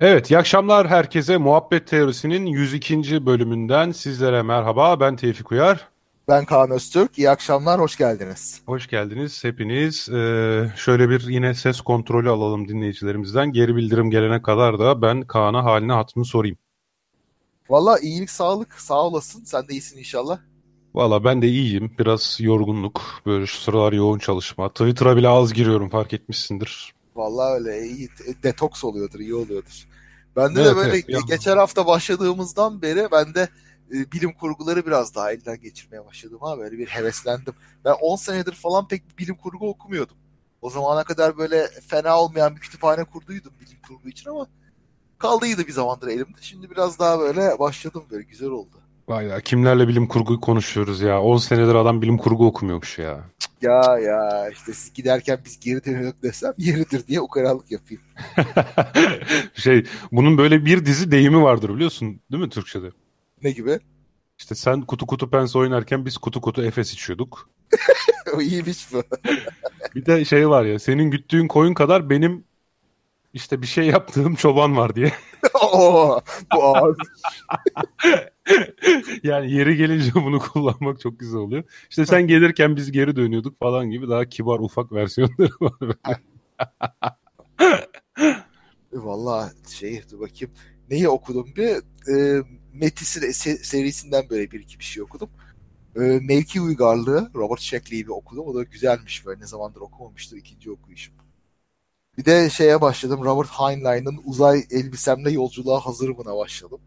Evet, iyi akşamlar herkese. Muhabbet Teorisi'nin 102. bölümünden sizlere merhaba. Ben Tevfik Uyar. Ben Kaan Öztürk. İyi akşamlar, hoş geldiniz. Hoş geldiniz hepiniz. Ee, şöyle bir yine ses kontrolü alalım dinleyicilerimizden. Geri bildirim gelene kadar da ben Kaan'a haline hatırını sorayım. Valla iyilik, sağlık. Sağ olasın. Sen de iyisin inşallah. Valla ben de iyiyim. Biraz yorgunluk. Böyle şu sıralar yoğun çalışma. Twitter'a bile az giriyorum fark etmişsindir. Valla öyle iyi. Detoks oluyordur, iyi oluyordur. Bende Evet, de böyle evet, geçen hafta başladığımızdan beri ben de e, bilim kurguları biraz daha elden geçirmeye başladım ha böyle bir heveslendim. Ben 10 senedir falan pek bilim kurgu okumuyordum. O zamana kadar böyle fena olmayan bir kütüphane kurduydum bilim kurgu için ama kaldıydı bir zamandır elimde. Şimdi biraz daha böyle başladım böyle güzel oldu. Vay ya kimlerle bilim kurgu konuşuyoruz ya. 10 senedir adam bilim kurgu okumuyormuş ya. Ya ya işte siz giderken biz geri dönüyorduk desem yeridir diye ukalalık yapayım. şey bunun böyle bir dizi deyimi vardır biliyorsun değil mi Türkçe'de? Ne gibi? İşte sen kutu kutu pens oynarken biz kutu kutu Efes içiyorduk. o iyiymiş bu. Bir de şey var ya senin güttüğün koyun kadar benim işte bir şey yaptığım çoban var diye. Oo, bu ağır. yani yeri gelince bunu kullanmak çok güzel oluyor. İşte sen gelirken biz geri dönüyorduk falan gibi daha kibar ufak versiyonları var. Valla şey dur bakayım. Neyi okudum bir? E, Metis'in se- serisinden böyle bir iki bir şey okudum. E, Mevki Uygarlığı Robert Sheckley'i okudum. O da güzelmiş böyle ne zamandır okumamıştım ikinci okuyuşum. Bir de şeye başladım. Robert Heinlein'ın Uzay Elbisemle Yolculuğa Hazırımına başladım.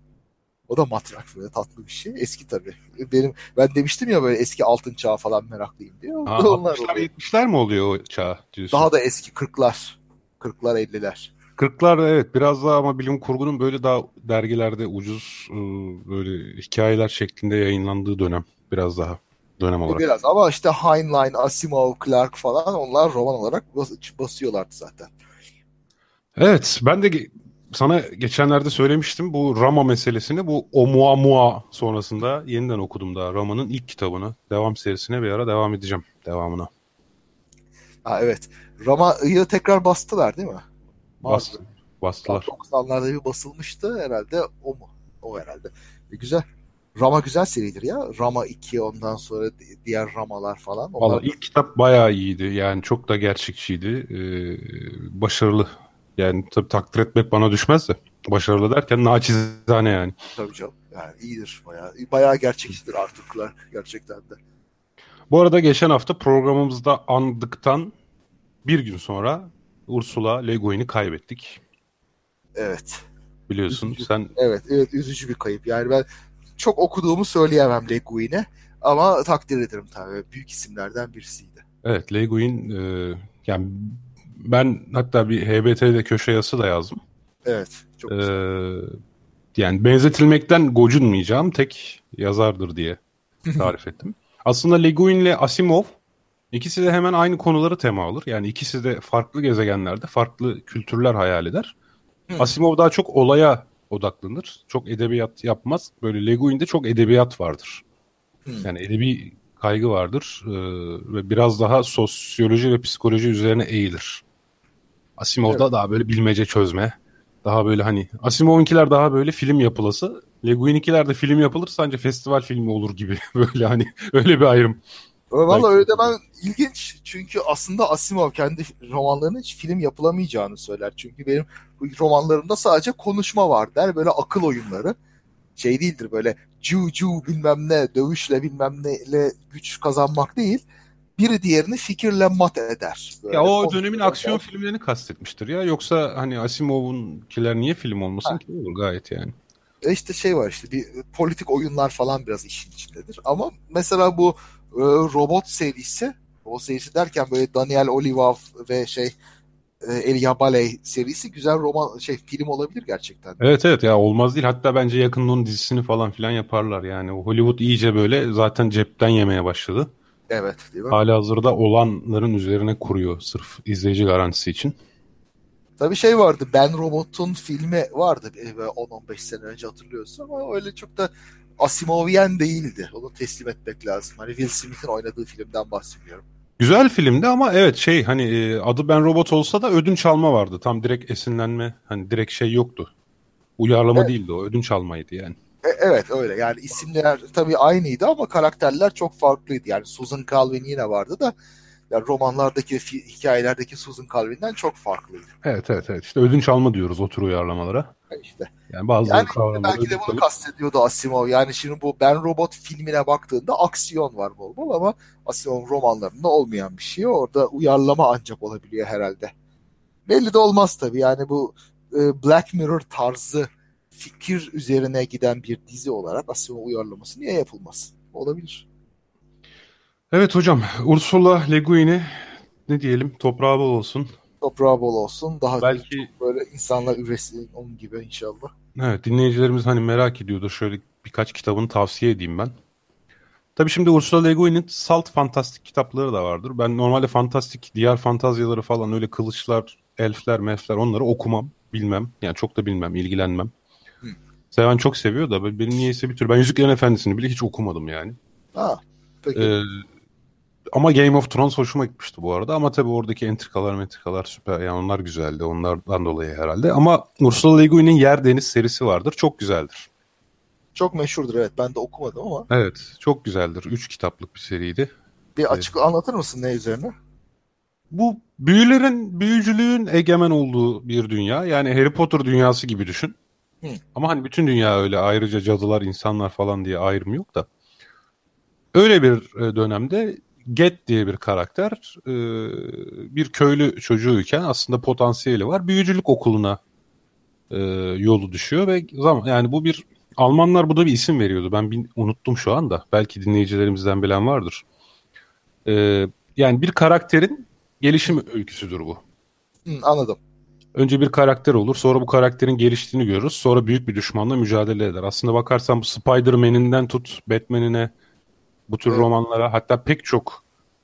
O da matrak böyle tatlı bir şey. Eski tabii. Benim ben demiştim ya böyle eski altın çağı falan meraklıyım diye. Onlar 60'lar oluyor. 70'ler mi oluyor o çağ diyorsun? Daha da eski 40'lar. 40'lar 50'ler. 40'lar evet biraz daha ama bilim kurgunun böyle daha dergilerde ucuz ıı, böyle hikayeler şeklinde yayınlandığı dönem biraz daha dönem olarak. Biraz ama işte Heinlein, Asimov, Clark falan onlar roman olarak bas basıyorlardı zaten. Evet ben de sana geçenlerde söylemiştim bu Rama meselesini bu Oumuamua sonrasında yeniden okudum daha Rama'nın ilk kitabını. Devam serisine bir ara devam edeceğim devamına. Ha evet. Rama'yı tekrar bastılar değil mi? Bas, bastılar. 90'larda bir basılmıştı herhalde o mu? O herhalde. E, güzel. Rama güzel seridir ya. Rama 2 ondan sonra di- diğer Ramalar falan. Onlar Valla ilk kitap bayağı iyiydi yani çok da gerçekçiydi. Ee, başarılı yani tabii takdir etmek bana düşmez de başarılı derken naçizane yani. tabii canım. Yani iyidir bayağı. Bayağı gerçekçidir Arthur Clarke gerçekten de. Bu arada geçen hafta programımızda andıktan bir gün sonra Ursula Le Guin'i kaybettik. Evet. Biliyorsun Üzücü. sen Evet, evet üzücü bir kayıp. Yani ben çok okuduğumu söyleyemem Le Guin'e ama takdir ederim tabii. Büyük isimlerden birisiydi. evet Le Guin e, yani ben hatta bir HBT'de köşe yazısı da yazdım. Evet, çok Ee, güzel. yani benzetilmekten gocunmayacağım tek yazardır diye tarif ettim. Aslında Le Guin ile Asimov ikisi de hemen aynı konuları tema alır. Yani ikisi de farklı gezegenlerde farklı kültürler hayal eder. Hı. Asimov daha çok olaya odaklanır. Çok edebiyat yapmaz. Böyle Le Guin'de çok edebiyat vardır. Hı. Yani edebi kaygı vardır ee, ve biraz daha sosyoloji ve psikoloji üzerine eğilir. Asimov'da daha böyle bilmece çözme. Daha böyle hani Asimov'unkiler daha böyle film yapılası. Le Guin'inkiler de film yapılır sadece festival filmi olur gibi. böyle hani öyle bir ayrım. Valla öyle demen ilginç. Çünkü aslında Asimov kendi romanlarının hiç film yapılamayacağını söyler. Çünkü benim romanlarımda sadece konuşma var der. Böyle akıl oyunları. Şey değildir böyle cu cu bilmem ne, dövüşle bilmem neyle güç kazanmak değil. Biri diğerini fikirle mat eder. Böyle Ya o dönemin der. aksiyon filmlerini kastetmiştir ya. Yoksa hani Asimov'unkiler niye film olmasın ki? Olur gayet yani. E işte şey var işte bir politik oyunlar falan biraz işin içindedir. Ama mesela bu e, robot serisi, o serisi derken böyle Daniel Olivav ve şey e, Elia Baley serisi güzel roman şey film olabilir gerçekten. Evet evet ya olmaz değil. Hatta bence yakında onun dizisini falan filan yaparlar yani. Hollywood iyice böyle zaten cepten yemeye başladı. Evet, değil mi? Halihazırda olanların üzerine kuruyor sırf izleyici garantisi için. Tabii şey vardı, Ben Robot'un filmi vardı e, böyle 10-15 sene önce hatırlıyorsun ama öyle çok da Asimovyen değildi. Onu teslim etmek lazım. Hani Will Smith'in oynadığı filmden bahsediyorum. Güzel filmdi ama evet şey hani e, adı Ben Robot olsa da ödünç alma vardı. Tam direkt esinlenme hani direkt şey yoktu. Uyarlama evet. değildi o. Ödünç almaydı yani. E, evet öyle. Yani isimler tabii aynıydı ama karakterler çok farklıydı. Yani Susan Calvin yine vardı da yani romanlardaki, hikayelerdeki Susan Calvin'den çok farklıydı. Evet evet evet. İşte ödünç alma diyoruz o tür uyarlamalara. İşte. Yani bazı yani belki de bunu alıp... kastediyordu Asimov. Yani şimdi bu Ben Robot filmine baktığında aksiyon var bol bol ama Asimov romanlarında olmayan bir şey. Orada uyarlama ancak olabiliyor herhalde. Belli de olmaz tabii. Yani bu e, Black Mirror tarzı fikir üzerine giden bir dizi olarak Asimov uyarlaması niye yapılmaz? Olabilir. Evet hocam. Ursula Le Guin'i ne diyelim toprağı bol olsun. Toprağı bol olsun. Daha Belki... böyle insanlar üretsin onun gibi inşallah. Evet dinleyicilerimiz hani merak ediyordur. Şöyle birkaç kitabını tavsiye edeyim ben. Tabii şimdi Ursula Le Guin'in salt fantastik kitapları da vardır. Ben normalde fantastik diğer fantazyaları falan öyle kılıçlar, elfler, mefler onları okumam, bilmem. Yani çok da bilmem, ilgilenmem. Seven çok seviyor da benim niyeyse bir tür. Ben Yüzüklerin Efendisi'ni bile hiç okumadım yani. Ha, peki. Ee, ama Game of Thrones hoşuma gitmişti bu arada. Ama tabii oradaki entrikalar metrikalar süper. Yani onlar güzeldi. Onlardan dolayı herhalde. Ama Ursula Le Guin'in Yer Deniz serisi vardır. Çok güzeldir. Çok meşhurdur evet. Ben de okumadım ama. Evet. Çok güzeldir. Üç kitaplık bir seriydi. Bir açık evet. anlatır mısın ne üzerine? Bu büyülerin, büyücülüğün egemen olduğu bir dünya. Yani Harry Potter dünyası gibi düşün. Hı. Ama hani bütün dünya öyle ayrıca cadılar, insanlar falan diye ayrım yok da. Öyle bir e, dönemde Get diye bir karakter e, bir köylü çocuğuyken aslında potansiyeli var. Büyücülük okuluna e, yolu düşüyor ve zaman yani bu bir Almanlar bu da bir isim veriyordu. Ben bin, unuttum şu anda. Belki dinleyicilerimizden bilen vardır. Yani bir karakterin gelişim öyküsüdür bu. Hı, anladım. Önce bir karakter olur. Sonra bu karakterin geliştiğini görürüz. Sonra büyük bir düşmanla mücadele eder. Aslında bakarsan bu Spider-Man'inden tut Batman'ine bu tür evet. romanlara hatta pek çok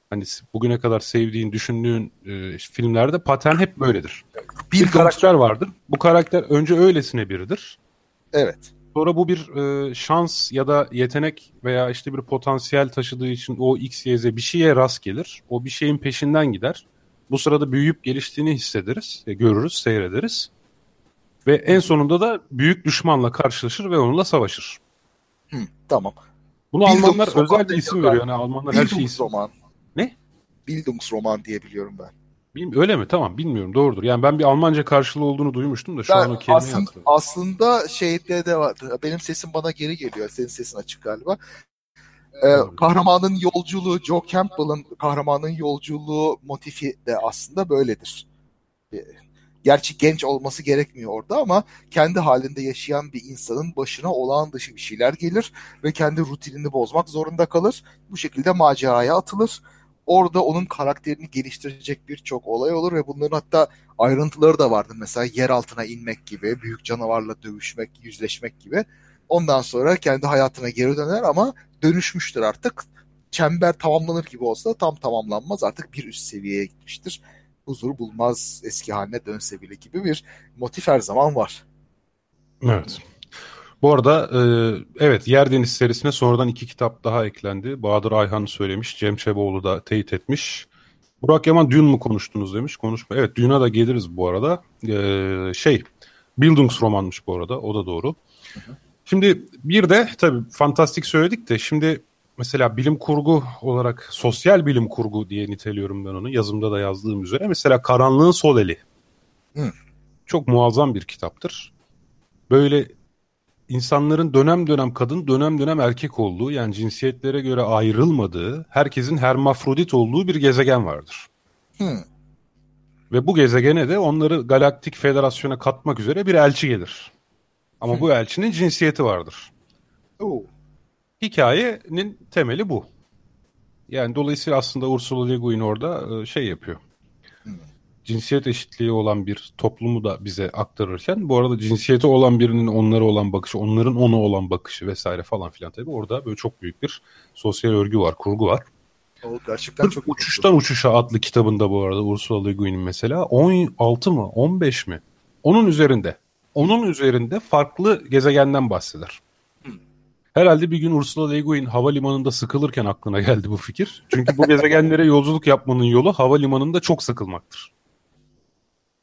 hani bugüne kadar sevdiğin, düşündüğün e, filmlerde patern hep böyledir. Bir, bir karakter vardır. Bu karakter önce öylesine biridir. Evet. Sonra bu bir e, şans ya da yetenek veya işte bir potansiyel taşıdığı için o X, Y, Z bir şeye rast gelir. O bir şeyin peşinden gider. Bu sırada büyüyüp geliştiğini hissederiz, e, görürüz, seyrederiz. Ve en sonunda da büyük düşmanla karşılaşır ve onunla savaşır. Hı, tamam. Bunu Almanlar özel bir isim veriyor. Yani Almanlar her şeyi isim. roman. Ne? Bildungsroman diye biliyorum ben. Bilmiyorum, öyle mi? Tamam bilmiyorum doğrudur. Yani ben bir Almanca karşılığı olduğunu duymuştum da şu ben an o kelimeyi aslında, aslında şeyde de var. Benim sesim bana geri geliyor. Senin sesin açık galiba. Ee, kahramanın yolculuğu, Joe Campbell'ın kahramanın yolculuğu motifi de aslında böyledir. Ee, gerçi genç olması gerekmiyor orada ama kendi halinde yaşayan bir insanın başına olağan dışı bir şeyler gelir ve kendi rutinini bozmak zorunda kalır. Bu şekilde maceraya atılır. Orada onun karakterini geliştirecek birçok olay olur ve bunların hatta ayrıntıları da vardır. Mesela yer altına inmek gibi, büyük canavarla dövüşmek, yüzleşmek gibi. Ondan sonra kendi hayatına geri döner ama dönüşmüştür artık. Çember tamamlanır gibi olsa tam tamamlanmaz artık bir üst seviyeye gitmiştir huzur bulmaz eski haline dönse bile gibi bir motif her zaman var. Evet. Bu arada e, evet Yer Deniz serisine sonradan iki kitap daha eklendi. Bahadır Ayhan söylemiş, Cem Çeboğlu da teyit etmiş. Burak Yaman Dün mü konuştunuz demiş. Konuşma. Evet Dün'a da geliriz bu arada. Ee, şey Bildungs romanmış bu arada. O da doğru. Hı hı. Şimdi bir de tabii fantastik söyledik de şimdi mesela bilim kurgu olarak sosyal bilim kurgu diye niteliyorum ben onu. Yazımda da yazdığım üzere. Mesela Karanlığın Sol Eli. Hı. Çok muazzam bir kitaptır. Böyle insanların dönem dönem kadın, dönem dönem erkek olduğu yani cinsiyetlere göre ayrılmadığı, herkesin hermafrodit olduğu bir gezegen vardır. Hı. Ve bu gezegene de onları Galaktik Federasyon'a katmak üzere bir elçi gelir. Ama Hı. bu elçinin cinsiyeti vardır. Oo. Hikayenin temeli bu. Yani dolayısıyla aslında Ursula Le Guin orada e, şey yapıyor. Hmm. Cinsiyet eşitliği olan bir toplumu da bize aktarırken bu arada cinsiyeti olan birinin onlara olan bakışı, onların ona olan bakışı vesaire falan filan tabii orada böyle çok büyük bir sosyal örgü var, kurgu var. O gerçekten çok Uçuştan Uçuşa adlı kitabında bu arada Ursula Le Guin'in mesela 16 mı 15 mi? Onun üzerinde. Onun üzerinde farklı gezegenden bahseder. Herhalde bir gün Ursula Le Guin havalimanında sıkılırken aklına geldi bu fikir. Çünkü bu gezegenlere yolculuk yapmanın yolu havalimanında çok sıkılmaktır.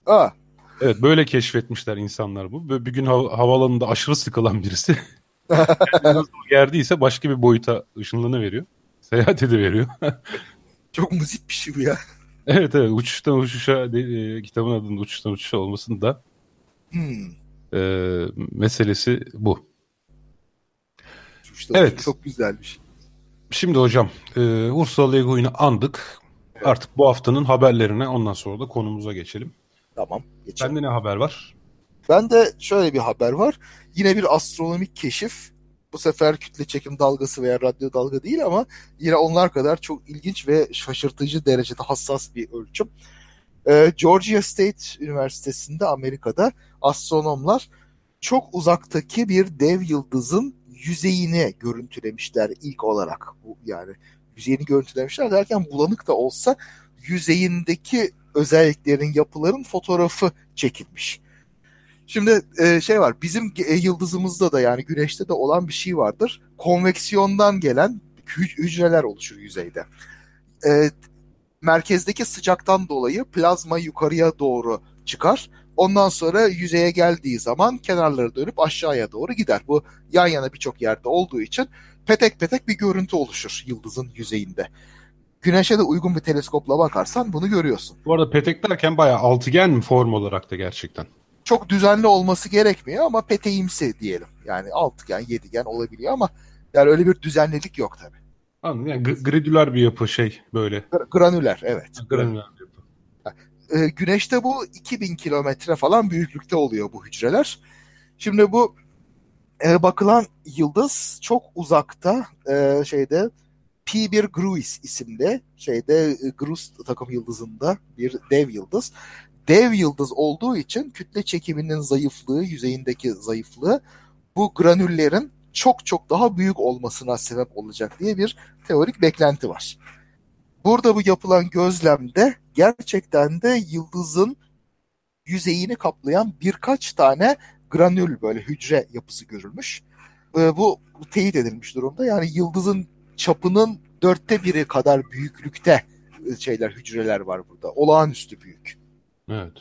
Aa. Evet böyle keşfetmişler insanlar bu. Böyle bir gün hav- havaalanında aşırı sıkılan birisi nasıl gerdiyse başka bir boyuta ışınlığını veriyor. Seyahat ediveriyor. Çok muzip bir şey bu ya. evet evet uçuştan uçuşa de, e, kitabın adının uçuştan uçuşa olmasının da Hmm. e, meselesi bu. İşte Evet. Çok güzelmiş. Şimdi hocam e, Ursula Le Guin'i andık. Artık bu haftanın haberlerine ondan sonra da konumuza geçelim. Tamam. Geçelim. Bende ne haber var? Ben de şöyle bir haber var. Yine bir astronomik keşif. Bu sefer kütle çekim dalgası veya radyo dalga değil ama yine onlar kadar çok ilginç ve şaşırtıcı derecede hassas bir ölçüm. Ee, Georgia State Üniversitesi'nde Amerika'da astronomlar çok uzaktaki bir dev yıldızın yüzeyini görüntülemişler ilk olarak. Bu yani yüzeyini görüntülemişler derken bulanık da olsa yüzeyindeki özelliklerin, yapıların fotoğrafı çekilmiş. Şimdi e, şey var bizim e, yıldızımızda da yani güneşte de olan bir şey vardır. Konveksiyondan gelen hü- hücreler oluşur yüzeyde. E, merkezdeki sıcaktan dolayı plazma yukarıya doğru çıkar. Ondan sonra yüzeye geldiği zaman kenarları dönüp aşağıya doğru gider. Bu yan yana birçok yerde olduğu için petek petek bir görüntü oluşur yıldızın yüzeyinde. Güneşe de uygun bir teleskopla bakarsan bunu görüyorsun. Bu arada petek derken bayağı altıgen mi form olarak da gerçekten? çok düzenli olması gerekmiyor ama peteğimsi diyelim. Yani altıgen, yedigen olabiliyor ama yani öyle bir düzenlilik yok tabii. Anladım. Yani gr- gridüler bir yapı şey böyle. Gr- Granüler evet. Granüler bir yapı. Ee, güneşte bu 2000 kilometre falan büyüklükte oluyor bu hücreler. Şimdi bu e, bakılan yıldız çok uzakta e, şeyde P1 Gruis isimli şeyde e, Grus takım yıldızında bir dev yıldız. Dev yıldız olduğu için kütle çekiminin zayıflığı, yüzeyindeki zayıflığı bu granüllerin çok çok daha büyük olmasına sebep olacak diye bir teorik beklenti var. Burada bu yapılan gözlemde gerçekten de yıldızın yüzeyini kaplayan birkaç tane granül böyle hücre yapısı görülmüş. Bu teyit edilmiş durumda. Yani yıldızın çapının dörtte biri kadar büyüklükte şeyler hücreler var burada. Olağanüstü büyük. Evet.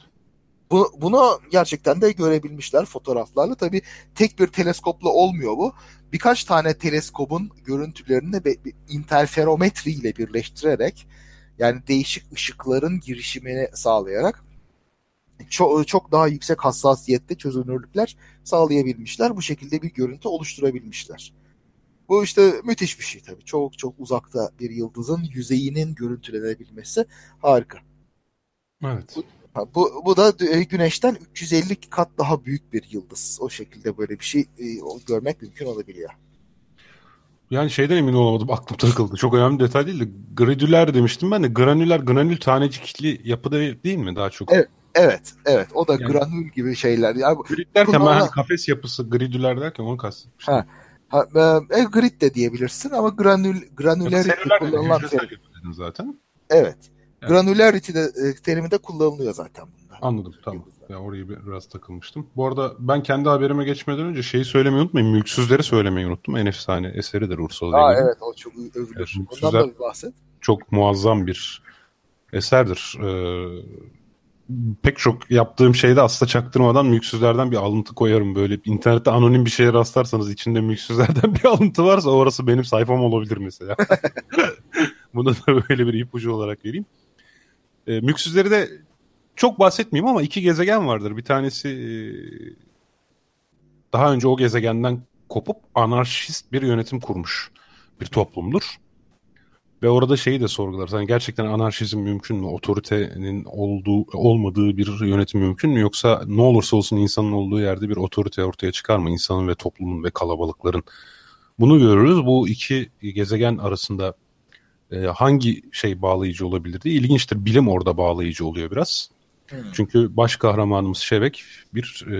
Bu, bunu gerçekten de görebilmişler fotoğraflarla. Tabii tek bir teleskopla olmuyor bu. Birkaç tane teleskopun görüntülerini be- bir interferometri ile birleştirerek yani değişik ışıkların girişimini sağlayarak çok, çok daha yüksek hassasiyette çözünürlükler sağlayabilmişler. Bu şekilde bir görüntü oluşturabilmişler. Bu işte müthiş bir şey tabii. Çok çok uzakta bir yıldızın yüzeyinin görüntülenebilmesi harika. Evet. Ha, bu, bu da e, Güneş'ten 350 kat daha büyük bir yıldız. O şekilde böyle bir şey e, görmek mümkün olabiliyor. Yani şeyden emin olamadım aklım takıldı. Çok önemli detay değil de gridüler demiştim ben de. Granüler granül tanecikli yapıda değil mi daha çok? Evet. Evet, evet. O da Yani- granül gibi şeyler. Yani, Grid derken ben hani kafes yapısı gridüler derken onu kastetmiştim. Ha, ha, e, grid de diyebilirsin ama granül granüler kullanılan dedin zaten. Evet. Evet. Granularity de e, terimi de kullanılıyor zaten bunda. Anladım tamam. Ya oraya bir- biraz takılmıştım. Bu arada ben kendi haberime geçmeden önce şeyi söylemeyi unutmayın. Mülksüzleri söylemeyi unuttum. En efsane eseridir Ursula Le Guin'in. evet o çok övülür. Evet, Ondan da bir bahset. Çok muazzam bir eserdir. Ee, pek çok yaptığım şeyde aslında çaktırmadan mülksüzlerden bir alıntı koyarım. Böyle internette anonim bir şeye rastlarsanız içinde mülksüzlerden bir alıntı varsa orası benim sayfam olabilir mesela. Buna da böyle bir ipucu olarak vereyim. Ee, mülksüzleri de çok bahsetmeyeyim ama iki gezegen vardır. Bir tanesi e, daha önce o gezegenden kopup anarşist bir yönetim kurmuş bir toplumdur. Ve orada şeyi de sorgular. Yani gerçekten anarşizm mümkün mü? Otoritenin olduğu olmadığı bir yönetim mümkün mü? Yoksa ne olursa olsun insanın olduğu yerde bir otorite ortaya çıkar mı? İnsanın ve toplumun ve kalabalıkların. Bunu görürüz. Bu iki gezegen arasında e, hangi şey bağlayıcı olabilir diye ilginçtir. Bilim orada bağlayıcı oluyor biraz. Hmm. Çünkü baş kahramanımız Şevek bir e,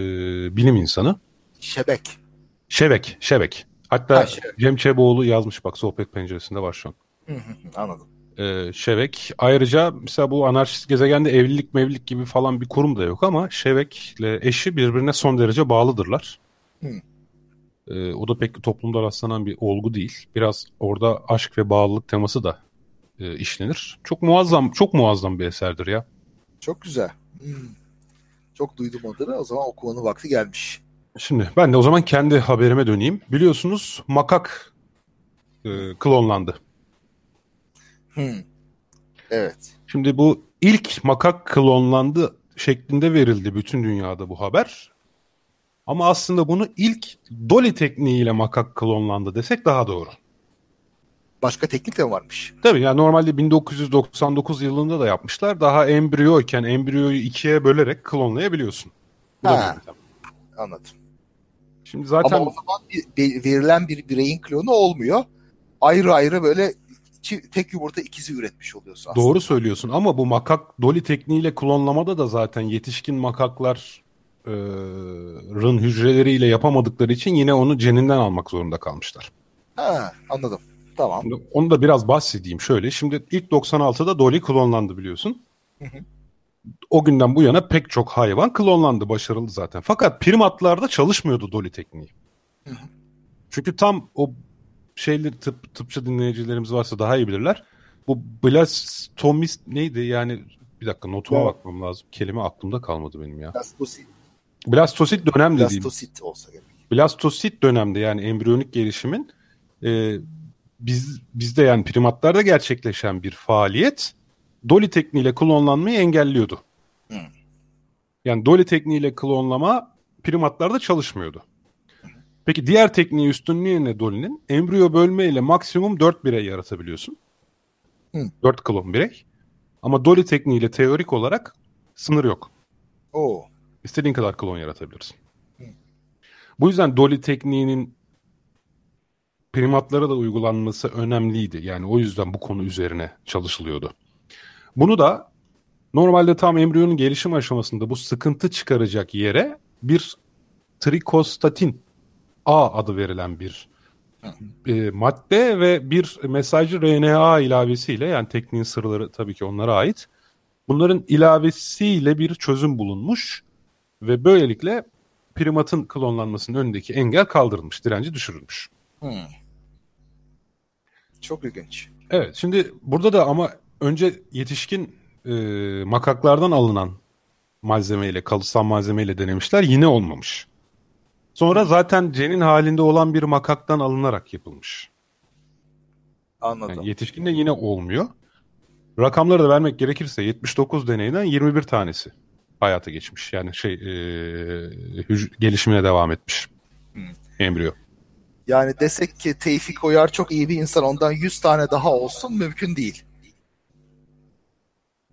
bilim insanı. Şebek. Şevek, Şevek. Hatta Ha, Şevek. Cem Çeboğlu yazmış bak sohbet penceresinde var şu an. Hı hı hı, Anladım. Ee, Şevek. Ayrıca mesela bu anarşist gezegende evlilik mevlilik gibi falan bir kurum da yok ama Şevek'le eşi birbirine son derece bağlıdırlar. Hı. Ee, o da pek toplumda rastlanan bir olgu değil. Biraz orada aşk ve bağlılık teması da e, işlenir. Çok muazzam, çok muazzam bir eserdir ya. Çok güzel. Hmm. Çok duydum adını. O zaman okumanın vakti gelmiş. Şimdi ben de o zaman kendi haberime döneyim. Biliyorsunuz makak e, klonlandı. Hmm. Evet. Şimdi bu ilk makak klonlandı şeklinde verildi bütün dünyada bu haber. Ama aslında bunu ilk Dolly tekniğiyle makak klonlandı desek daha doğru. Başka teknik de mi varmış? Tabii yani normalde 1999 yılında da yapmışlar. Daha embriyoyken embriyoyu ikiye bölerek klonlayabiliyorsun. Bu Ha. Anladım. Şimdi zaten Ama o zaman bir- verilen bir bireyin klonu olmuyor. Ayrı ayrı böyle iki- tek yumurta ikizi üretmiş oluyorsun aslında. Doğru söylüyorsun ama bu makak Dolly tekniğiyle klonlamada da zaten yetişkin makakların hücreleriyle yapamadıkları için yine onu ceninden almak zorunda kalmışlar. Ha, anladım. Tamam. Şimdi onu da biraz bahsedeyim şöyle. Şimdi ilk 96'da Dolly klonlandı biliyorsun. Hı hı. O günden bu yana pek çok hayvan klonlandı başarılı zaten. Fakat primatlarda çalışmıyordu Dolly tekniği. Hı hı. Çünkü tam o şeyleri tıp, tıpçı dinleyicilerimiz varsa daha iyi bilirler. Bu blastomist neydi yani bir dakika notuma Evet. bakmam lazım. Kelime aklımda kalmadı benim ya. Blastosit, Blastosit dönem dediğim. blastosit olsa gerek. Blastosit dönemde yani embriyonik gelişimin e, biz bizde yani primatlarda gerçekleşen bir faaliyet Dolly tekniğiyle klonlanmayı engelliyordu. Hı. Yani Dolly tekniğiyle klonlama primatlarda çalışmıyordu. Peki diğer tekniği üstünlüğü ne Dolly'nin? Embriyo bölme ile maksimum 4 birey yaratabiliyorsun. Hı. 4 klon birey. Ama Dolly tekniğiyle teorik olarak sınır yok. Oo. İstediğin kadar klon yaratabilirsin. Bu yüzden Dolly tekniğinin primatlara da uygulanması önemliydi. Yani o yüzden bu konu üzerine çalışılıyordu. Bunu da normalde tam embriyonun gelişim aşamasında bu sıkıntı çıkaracak yere bir trikostatin A adı verilen bir e, madde ve bir mesajcı RNA ilavesiyle yani tekniğin sırları tabii ki onlara ait. Bunların ilavesiyle bir çözüm bulunmuş ve böylelikle primatın klonlanmasının önündeki engel kaldırılmış, direnci düşürülmüş. Hmm. Çok ilginç. Evet, şimdi burada da ama önce yetişkin e, makaklardan alınan malzemeyle, kalıtsal malzemeyle denemişler, yine olmamış. Sonra zaten cenin halinde olan bir makaktan alınarak yapılmış. Anladım. Yani yetişkinde yine olmuyor. Rakamları da vermek gerekirse 79 deneyden 21 tanesi hayata geçmiş. Yani şey e, gelişimine devam etmiş. Hmm. Embriyo. Yani desek ki Tevfik Oyar çok iyi bir insan ondan 100 tane daha olsun mümkün değil.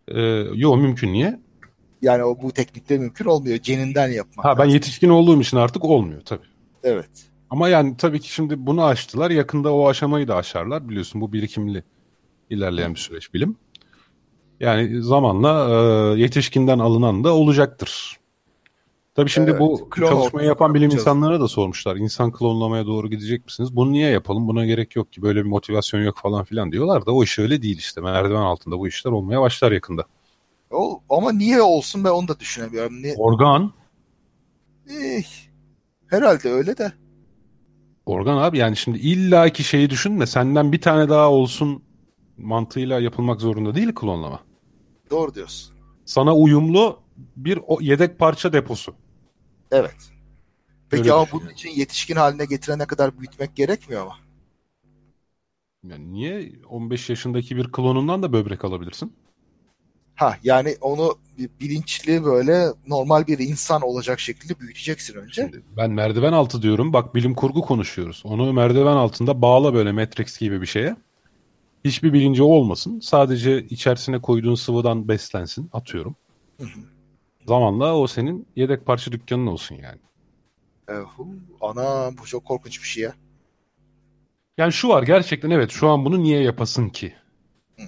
E, yo mümkün niye? Yani o bu teknikte mümkün olmuyor. Ceninden yapmak. Ha ben lazım. yetişkin olduğum için artık olmuyor tabii. Evet. Ama yani tabii ki şimdi bunu aştılar. Yakında o aşamayı da aşarlar. Biliyorsun bu birikimli ilerleyen bir süreç bilim. Yani zamanla e, yetişkinden alınan da olacaktır. Tabii şimdi Evet, bu çalışmayı yapan bilim Yapacağız. insanlara da sormuşlar. İnsan klonlamaya doğru gidecek misiniz? Bunu niye yapalım? Buna gerek yok ki. Böyle bir motivasyon yok falan filan diyorlar da o iş öyle değil işte. Merdiven altında bu işler olmaya başlar yakında. O, ama niye olsun ben onu da düşünemiyorum. Ne, Organ. Eh, herhalde öyle de. Organ abi yani şimdi illaki şeyi düşünme. Senden bir tane daha olsun mantığıyla yapılmak zorunda değil klonlama. Doğru diyorsun. Sana uyumlu bir yedek parça deposu. Evet. Peki Öyle ama bunun için yetişkin haline getirene kadar büyütmek gerekmiyor mu? Yani niye 15 yaşındaki bir klonundan da böbrek alabilirsin? Ha yani onu bilinçli böyle normal bir insan olacak şekilde büyüteceksin önce. Şimdi ben merdiven altı diyorum. Bak bilim kurgu konuşuyoruz. Onu merdiven altında bağla böyle Matrix gibi bir şeye. Hiçbir bilinci olmasın. Sadece içerisine koyduğun sıvıdan beslensin. Atıyorum. Hı hı. Zamanla o senin yedek parça dükkanın olsun yani. E, hu, ana bu çok korkunç bir şey ya. Yani şu var gerçekten evet şu an bunu niye yapasın ki? Hı.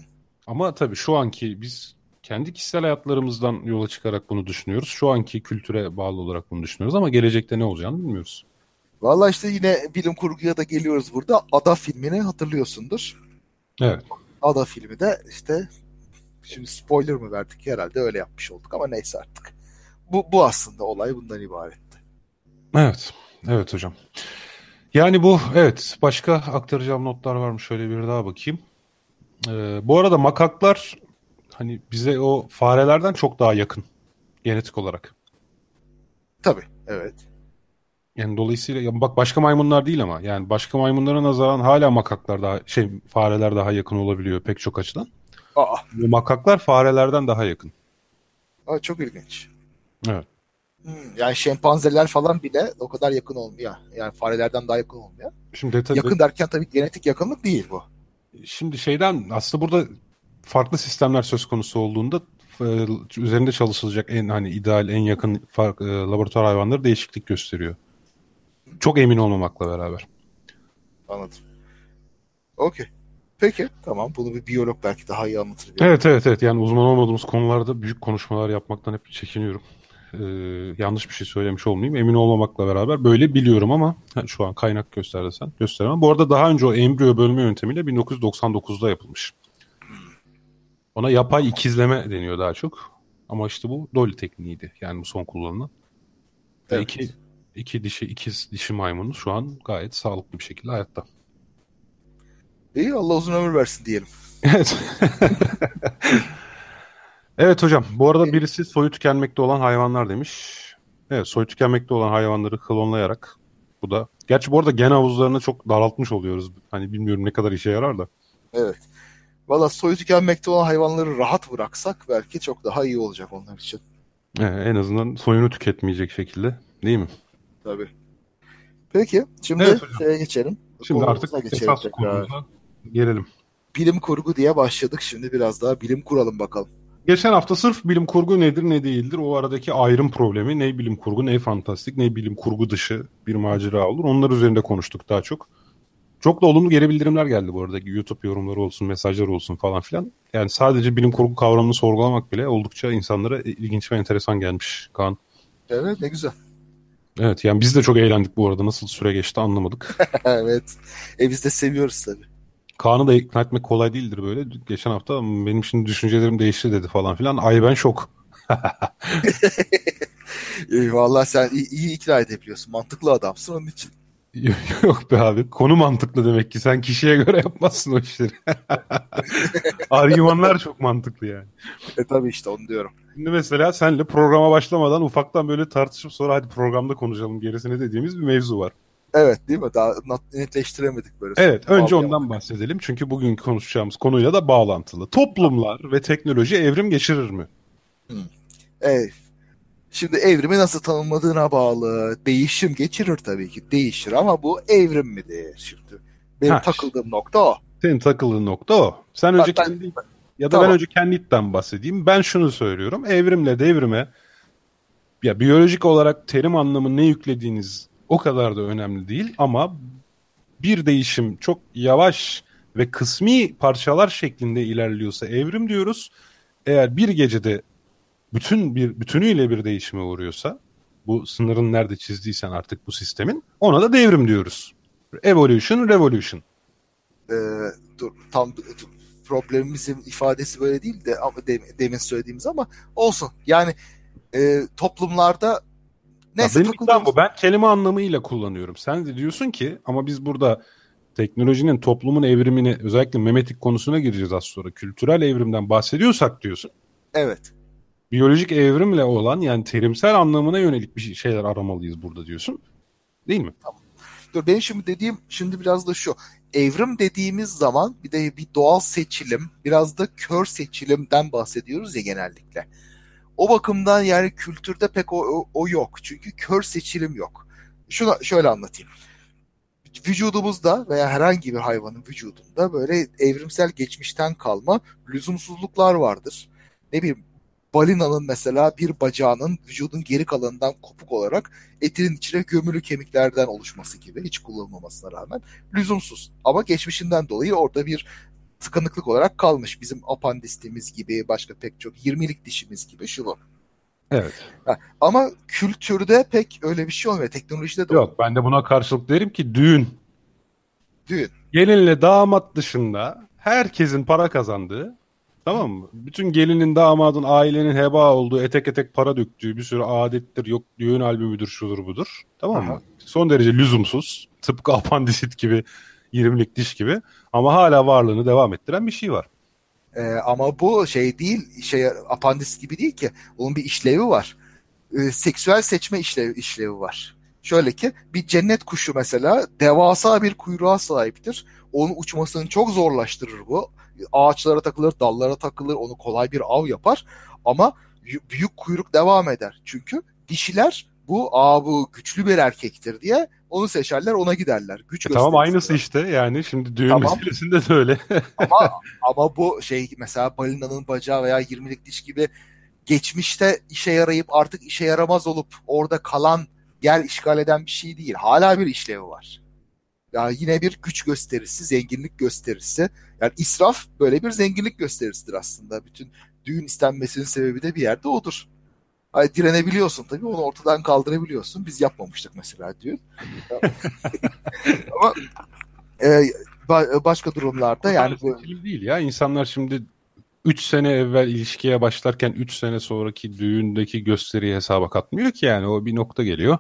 Ama tabii şu anki biz kendi kişisel hayatlarımızdan yola çıkarak bunu düşünüyoruz. Şu anki kültüre bağlı olarak bunu düşünüyoruz ama gelecekte ne olacağını bilmiyoruz. Vallahi işte yine bilim kurguya da geliyoruz burada. Ada filmini hatırlıyorsundur. Evet. Ada filmi de işte şimdi spoiler mı verdik herhalde öyle yapmış olduk ama neyse artık. Bu, bu aslında olay bundan ibaretti. Evet. Evet hocam. Yani bu evet başka aktaracağım notlar var mı? Şöyle bir daha bakayım. Ee, bu arada makaklar hani bize o farelerden çok daha yakın genetik olarak. Tabii, evet. Yani dolayısıyla ya bak başka maymunlar değil ama yani başka maymunlara nazaran hala makaklar daha şey fareler daha yakın olabiliyor pek çok açıdan. Aa, Bu makaklar farelerden daha yakın. aa çok ilginç. Evet. Hmm, yani şempanzeler falan bile o kadar yakın olmuyor. Yani farelerden daha yakın olmuyor. Şimdi detay, Yakın derken tabii genetik yakınlık değil bu. Şimdi şeyden aslında burada farklı sistemler söz konusu olduğunda e, üzerinde çalışılacak en hani ideal en yakın fark, e, laboratuvar hayvanları değişiklik gösteriyor. Çok emin olmamakla beraber. Anladım. Okey. Peki tamam bunu bir biyolog belki daha iyi anlatır. Evet evet evet yani uzman olmadığımız konularda büyük konuşmalar yapmaktan hep çekiniyorum. Ee, yanlış bir şey söylemiş olmayayım. Emin olmamakla beraber böyle biliyorum ama şu an kaynak göstersen gösteremem. Bu arada daha önce o embriyo bölme yöntemiyle 1999'da yapılmış. Ona yapay ikizleme deniyor daha çok. Ama işte bu Dolly tekniğiydi. Yani bu son kullanılan. Ve Evet. iki, iki dişi ikiz dişi maymunuz şu an gayet sağlıklı bir şekilde hayatta. İyi Allah uzun ömür versin diyelim. Evet. evet hocam. Bu arada birisi soyu tükenmekte olan hayvanlar demiş. Evet soyu tükenmekte olan hayvanları klonlayarak bu da. Gerçi bu arada gen havuzlarını çok daraltmış oluyoruz. Hani bilmiyorum ne kadar işe yarar da. Evet. Valla soyu tükenmekte olan hayvanları rahat bıraksak belki çok daha iyi olacak onlar için. Evet, en azından soyunu tüketmeyecek şekilde. Değil mi? Tabii. Peki şimdi Evet hocam. şeye geçelim. Şimdi Konumuza artık geçelim esas tekrar. gelelim. Bilim kurgu diye başladık. Şimdi biraz daha bilim kuralım bakalım. Geçen hafta sırf bilim kurgu nedir ne değildir o aradaki ayrım problemi ne bilim kurgu ne fantastik ne bilim kurgu dışı bir macera olur. Onlar üzerinde konuştuk daha çok. Çok da olumlu geri bildirimler geldi bu arada. YouTube yorumları olsun, mesajlar olsun falan filan. Yani sadece bilim kurgu kavramını sorgulamak bile oldukça insanlara ilginç ve enteresan gelmiş Kaan. Evet ne güzel. Evet yani biz de çok eğlendik bu arada. Nasıl süre geçti anlamadık. evet. E biz de seviyoruz tabii. Kaan'ı da ikna etmek kolay değildir böyle. Geçen hafta benim şimdi düşüncelerim değişti dedi falan filan. Ay ben şok. E, vallahi sen iyi, iyi ikna edebiliyorsun. Mantıklı adamsın onun için. Yok be abi. Konu mantıklı demek ki. Sen kişiye göre yapmazsın o işleri. Argümanlar çok mantıklı yani. E tabii işte onu diyorum. Şimdi mesela senle programa başlamadan ufaktan böyle tartışıp sonra hadi programda konuşalım gerisini dediğimiz bir mevzu var. Evet değil mi? Daha net- netleştiremedik böyle. Evet önce ondan bahsedelim. Çünkü bugünkü konuşacağımız konuyla da bağlantılı. Toplumlar ve teknoloji evrim geçirir mi? Evet. Şimdi evrimi nasıl tanımladığına bağlı. Değişim geçirir tabii ki. Değişir ama bu evrim midir şimdi? Benim Ha. takıldığım nokta o. Senin takıldığın nokta o. Sen önce ben- kendi ya da Tamam. ben önce kendi iddiamı bahsedeyim. Ben şunu söylüyorum. Evrimle devrime ya biyolojik olarak terim anlamı ne yüklediğiniz o kadar da önemli değil ama bir değişim çok yavaş ve kısmi parçalar şeklinde ilerliyorsa evrim diyoruz. Eğer bir gecede bütün bir bütünüyle bir değişime uğruyorsa bu sınırın nerede çizdiysen artık bu sistemin ona da devrim diyoruz. Evolution, revolution. Ee, dur, tam dur, problemimizin ifadesi böyle değil de ama dem- demin söylediğimiz ama olsun. Yani e, toplumlarda neyse ya benim bu. Ben kelime anlamıyla kullanıyorum. Sen de diyorsun ki ama biz burada teknolojinin toplumun evrimini özellikle memetik konusuna gireceğiz az sonra. Kültürel evrimden bahsediyorsak diyorsun. Evet. Biyolojik evrimle olan yani terimsel anlamına yönelik bir şey- şeyler aramalıyız burada diyorsun. Değil mi? Dur benim şimdi dediğim şimdi biraz da şu. Evrim dediğimiz zaman bir de bir doğal seçilim, biraz da kör seçilimden bahsediyoruz ya genellikle. O bakımdan yani kültürde pek o, o, o yok. Çünkü kör seçilim yok. Şuna şöyle anlatayım. Vücudumuzda veya herhangi bir hayvanın vücudunda böyle evrimsel geçmişten kalma lüzumsuzluklar vardır. Ne bileyim balinanın mesela bir bacağının vücudun geri kalanından kopuk olarak etinin içine gömülü kemiklerden oluşması gibi hiç kullanılmamasına rağmen lüzumsuz. Ama geçmişinden dolayı orada bir tıkanıklık olarak kalmış. Bizim apandisimiz gibi başka pek çok 20'lik dişimiz gibi şu bu. Evet. Ama kültürde pek öyle bir şey olmuyor. Teknolojide de Yok ben de buna karşılık derim ki düğün. Düğün. Gelinle damat dışında herkesin para kazandığı tamam mı? Bütün gelinin damadın ailenin heba olduğu etek etek para döktüğü bir sürü adettir yok düğün albümüdür şudur budur tamam mı? Aha. Son derece lüzumsuz tıpkı apandisit gibi 20'lik diş gibi ama hala varlığını devam ettiren bir şey var. Ee, ama bu şey değil, şey apandis gibi değil ki. Onun bir işlevi var. e, seksüel seçme işlev, işlevi var. Şöyle ki bir cennet kuşu mesela devasa bir kuyruğa sahiptir. Onun uçmasını çok zorlaştırır bu. Ağaçlara takılır, dallara takılır, onu kolay bir av yapar. Ama büyük kuyruk devam eder. Çünkü dişiler bu aa bu güçlü bir erkektir diye onu seçerler ona giderler. Güç e, tamam aynısı işte yani şimdi düğün tamam. meselesinde de öyle. ama ama bu şey mesela balinanın bacağı veya 20'lik diş gibi geçmişte işe yarayıp artık işe yaramaz olup orada kalan yer işgal eden bir şey değil. Hala bir işlevi var. Yani yine bir güç gösterisi, zenginlik gösterisi. Yani israf böyle bir zenginlik gösterisidir aslında. Bütün düğün istenmesinin sebebi de bir yerde odur. Hani direnebiliyorsun tabii onu ortadan kaldırabiliyorsun. Biz yapmamıştık mesela diyor. Ama e, başka durumlarda yani bu değil ya. İnsanlar şimdi 3 sene evvel ilişkiye başlarken 3 sene sonraki düğündeki gösteriyi hesaba katmıyor ki yani o bir nokta geliyor.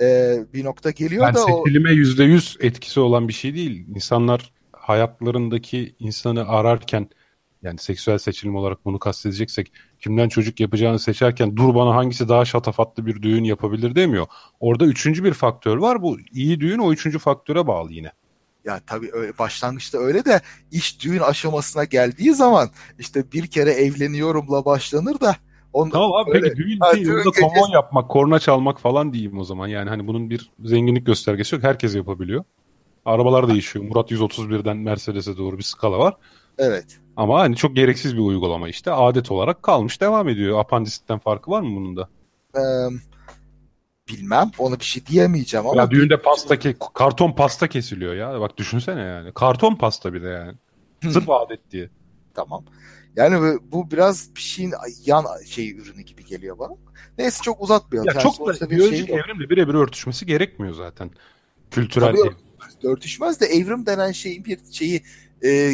Ee, bir nokta geliyor yani da seçilime yüzde yüz etkisi olan bir şey değil. İnsanlar hayatlarındaki insanı ararken yani seksüel seçilim olarak bunu kastedeceksek kimden çocuk yapacağını seçerken dur bana hangisi daha şatafatlı bir düğün yapabilir demiyor. Orada üçüncü bir faktör var. Bu iyi düğün o üçüncü faktöre bağlı yine. Ya tabii öyle, başlangıçta öyle de iş düğün aşamasına geldiği zaman işte bir kere evleniyorumla başlanır da on, tamam abi öyle, peki düğün ha, değil. Düğün gecesi... yapmak, korna çalmak falan diyeyim o zaman. Yani hani bunun bir zenginlik göstergesi yok. Herkes yapabiliyor. Arabalar değişiyor. Murat 131'den Mercedes'e doğru bir skala var. Evet. Ama hani çok gereksiz bir uygulama işte. Adet olarak kalmış devam ediyor. Apandisitten farkı var mı bunun da? Ee, bilmem. Ona bir şey diyemeyeceğim ama. Ya düğünde pasta ke karton pasta kesiliyor ya. Bak düşünsene yani. Karton pasta bir de yani. Sırf adet diye. Tamam. Yani bu biraz bir şeyin yan şey ürünü gibi geliyor bana. Neyse çok uzatmayalım. Ya yani çok da biyolojik şey evrimle birebir örtüşmesi gerekmiyor zaten. Kültürel Tabii, evrim. Örtüşmez de evrim denen şeyin bir şeyi e,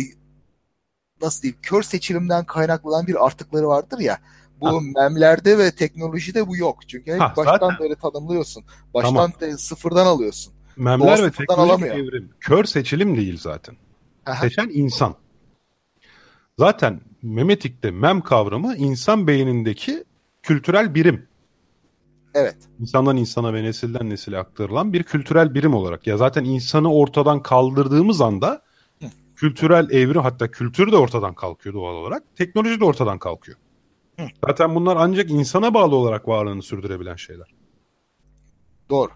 nasıl diyeyim kör seçilimden kaynaklanan bir artıkları vardır ya. Bu ha. memlerde ve teknolojide bu yok. Çünkü hep ha, baştan zaten. böyle tanımlıyorsun. Baştan tamam. de, sıfırdan alıyorsun. Memler ve teknolojik evrim. Kör seçilim değil zaten. Aha. Seçen insan. Zaten memetikte mem kavramı insan beynindeki kültürel birim. Evet. İnsandan insana ve nesilden nesile aktarılan bir kültürel birim olarak. Ya zaten insanı ortadan kaldırdığımız anda kültürel evri hatta kültür de ortadan kalkıyor doğal olarak. Teknoloji de ortadan kalkıyor. Hı. Zaten bunlar ancak insana bağlı olarak varlığını sürdürebilen şeyler. Doğru.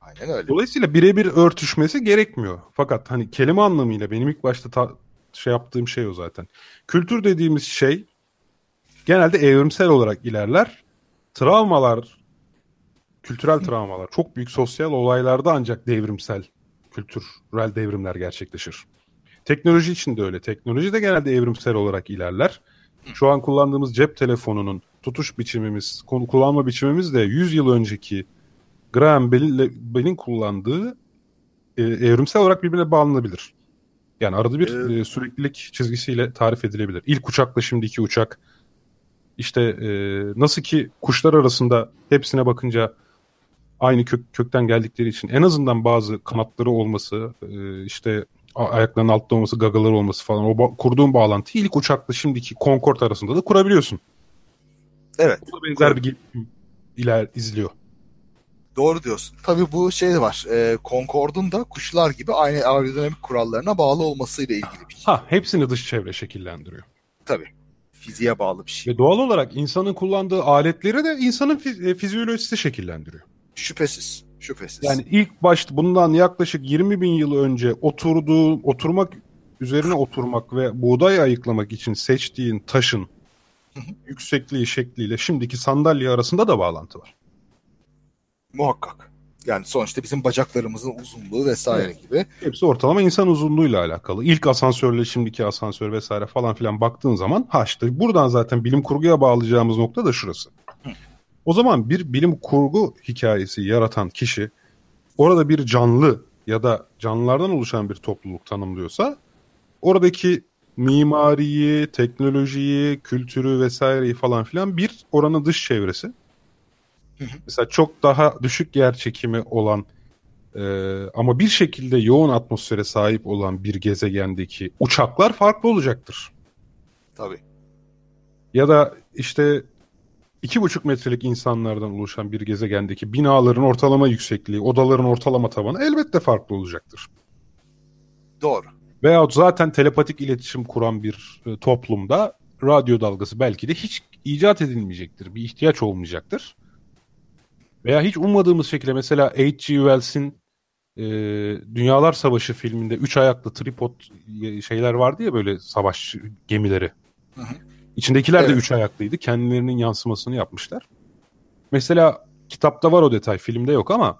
Aynen öyle. Dolayısıyla birebir örtüşmesi gerekmiyor. Fakat hani kelime anlamıyla benim ilk başta ta- şey yaptığım şey o zaten. Kültür dediğimiz şey genelde evrimsel olarak ilerler. Travmalar, kültürel travmalar, çok büyük sosyal olaylarda ancak devrimsel, kültürel devrimler gerçekleşir. Teknoloji için de öyle. Teknoloji de genelde evrimsel olarak ilerler. Şu an kullandığımız cep telefonunun tutuş biçimimiz, kullanma biçimimiz de 100 yıl önceki Graham Bell'in kullandığı e, evrimsel olarak birbirine bağlanabilir. Yani arada bir ee, süreklilik çizgisiyle tarif edilebilir. İlk uçakla şimdiki uçak işte e, nasıl ki kuşlar arasında hepsine bakınca aynı kök, kökten geldikleri için en azından bazı kanatları olması, e, işte ayaklarının altta olması, gagaları olması falan o ba- kurduğun bağlantıyı ilk uçakla şimdiki Concorde arasında da kurabiliyorsun. Evet. Bu da benzer bir iler izliyor. Doğru diyorsun. Tabii bu şey var. E, Concorde'un da kuşlar gibi aynı aerodinamik kurallarına bağlı olmasıyla ilgili bir şey. Ha, hepsini dış çevre şekillendiriyor. Tabii. Fiziğe bağlı bir şey. Ve doğal olarak insanın kullandığı aletleri de insanın fiz- fizyolojisi şekillendiriyor. Şüphesiz. Şüphesiz. Yani ilk başta bundan yaklaşık 20 bin yıl önce oturduğu, oturmak üzerine oturmak ve buğday ayıklamak için seçtiğin taşın yüksekliği şekliyle şimdiki sandalye arasında da bağlantı var. Muhakkak. Yani sonuçta bizim bacaklarımızın uzunluğu vesaire evet. gibi. Hepsi ortalama insan uzunluğuyla alakalı. İlk asansörle şimdiki asansör vesaire falan filan baktığın zaman ha işte buradan zaten bilim kurguya bağlayacağımız nokta da şurası. O zaman bir bilim kurgu hikayesi yaratan kişi orada bir canlı ya da canlılardan oluşan bir topluluk tanımlıyorsa oradaki mimariyi, teknolojiyi, kültürü vesaireyi falan filan bir oranın dış çevresi. Mesela çok daha düşük yer çekimi olan e, ama bir şekilde yoğun atmosfere sahip olan bir gezegendeki uçaklar farklı olacaktır. Tabii. Ya da işte 2,5 metrelik insanlardan oluşan bir gezegendeki binaların ortalama yüksekliği, odaların ortalama tavanı elbette farklı olacaktır. Doğru. Veyahut zaten telepatik iletişim kuran bir e, toplumda radyo dalgası belki de hiç icat edilmeyecektir. Bir ihtiyaç olmayacaktır. Veya hiç ummadığımız şekilde mesela H.G. Wells'in e, Dünyalar Savaşı filminde üç ayaklı tripod şeyler vardı ya böyle savaş gemileri. Hı hı. İçindekiler evet. de üç ayaklıydı. Kendilerinin yansımasını yapmışlar. Mesela kitapta var o detay. Filmde yok ama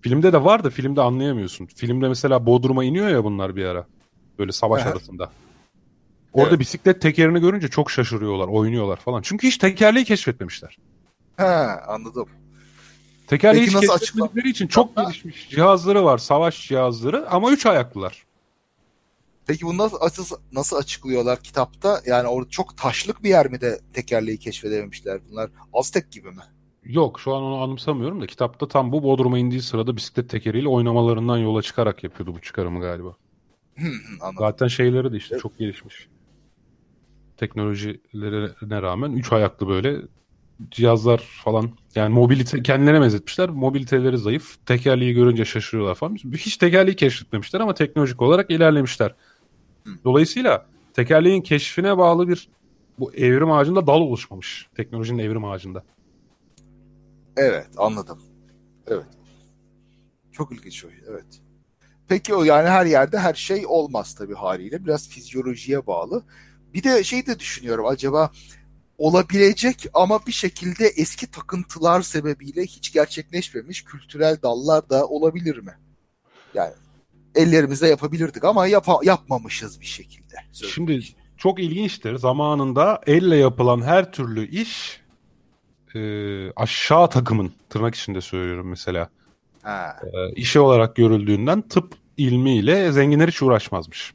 filmde de var da filmde anlayamıyorsun. Filmde mesela Bodrum'a iniyor ya bunlar bir ara. Böyle savaş evet. arasında. Orada evet. bisiklet tekerini görünce çok şaşırıyorlar, oynuyorlar falan. Çünkü hiç tekerleği keşfetmemişler. He anladım. Tekerleği hiç keşfetmedikleri için çok gelişmiş cihazları var, savaş cihazları ama üç ayaklılar. Peki bunu nasıl, nasıl açıklıyorlar kitapta? Yani orada çok taşlık bir yer mi de tekerleği keşfedememişler bunlar? Aztek gibi mi? Yok şu an onu anımsamıyorum da kitapta tam bu Bodrum'a indiği sırada bisiklet tekeriyle oynamalarından yola çıkarak yapıyordu bu çıkarımı galiba. Zaten şeyleri de işte evet. çok gelişmiş. Teknolojilerine rağmen üç ayaklı böyle cihazlar falan yani mobilite kendilerine benzetmişler. Mobiliteleri zayıf. Tekerleği görünce şaşırıyorlar falan. Hiç tekerleği keşfetmemişler ama teknolojik olarak ilerlemişler. Dolayısıyla tekerleğin keşfine bağlı bir bu evrim ağacında dal oluşmamış. Teknolojinin evrim ağacında. Evet anladım. Evet. Çok ilginç o. Evet. Peki o yani her yerde her şey olmaz tabii haliyle. Biraz fizyolojiye bağlı. Bir de şey de düşünüyorum acaba olabilecek ama bir şekilde eski takıntılar sebebiyle hiç gerçekleşmemiş kültürel dallar da olabilir mi? Yani ellerimizde yapabilirdik ama yap yapmamışız bir şekilde. Şimdi çok ilginçtir. Zamanında elle yapılan her türlü iş e, aşağı takımın tırnak içinde söylüyorum mesela. Ha. E, işi olarak görüldüğünden tıp ilmiyle zenginler hiç uğraşmazmış.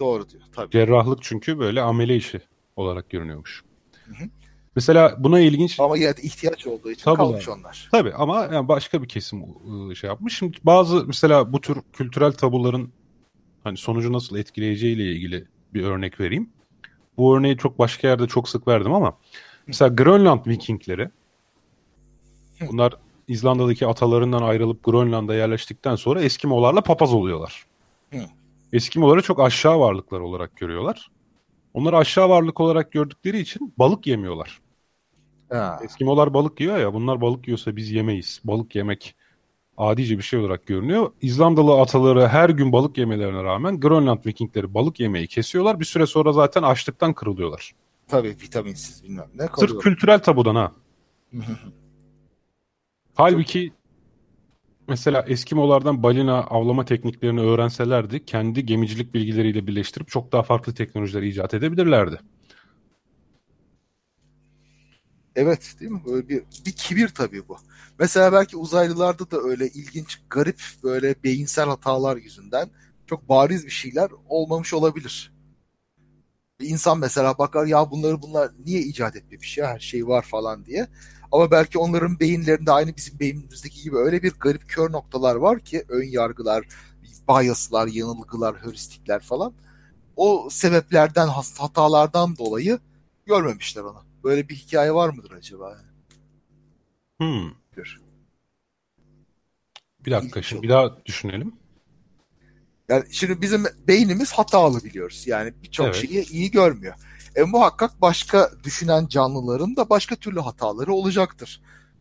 Doğru diyor tabii. Cerrahlık çünkü böyle amele işi olarak görünüyormuş. Mesela buna ilginç... Ama yine ihtiyaç olduğu için tabii kalmış onlar. Tabii ama yani başka bir kesim ıı, şey yapmış. Şimdi bazı mesela bu tür kültürel tabuların hani sonucu nasıl etkileyeceğiyle ilgili bir örnek vereyim. Bu örneği çok başka yerde çok sık verdim ama mesela Grönland Vikingleri bunlar İzlanda'daki atalarından ayrılıp Grönland'a yerleştikten sonra Eskimolarla papaz oluyorlar. Eskimoları çok aşağı varlıklar olarak görüyorlar. Onları aşağı varlık olarak gördükleri için balık yemiyorlar. Ha. Eskimolar balık yiyor ya bunlar balık yiyorsa biz yemeyiz. Balık yemek adice bir şey olarak görünüyor. İzlandalı ataları her gün balık yemelerine rağmen Grönland Vikingleri balık yemeyi kesiyorlar. Bir süre sonra zaten açlıktan kırılıyorlar. Tabii vitaminsiz bilmem ne. Sırf kültürel tabudan ha. Halbuki mesela Eskimolardan balina avlama tekniklerini öğrenselerdi kendi gemicilik bilgileriyle birleştirip çok daha farklı teknolojiler icat edebilirlerdi. Evet değil mi? Böyle bir, bir kibir tabii bu. Mesela belki uzaylılarda da öyle ilginç, garip böyle beyinsel hatalar yüzünden çok bariz bir şeyler olmamış olabilir. Bir insan mesela bakar ya bunları bunlar niye icat etmemiş ya her şey var falan diye. Ama belki onların beyinlerinde aynı bizim beynimizdeki gibi öyle bir garip kör noktalar var ki ön yargılar, biaslar, yanılgılar, heuristikler falan. O sebeplerden, hatalardan dolayı görmemişler onu. Böyle bir hikaye var mıdır acaba? Hmm. Bir dakika şimdi bir daha düşünelim. Yani şimdi bizim beynimiz hatalı biliyoruz. Yani birçok evet. şeyi iyi görmüyor. E muhakkak başka düşünen canlıların da başka türlü hataları olacaktır.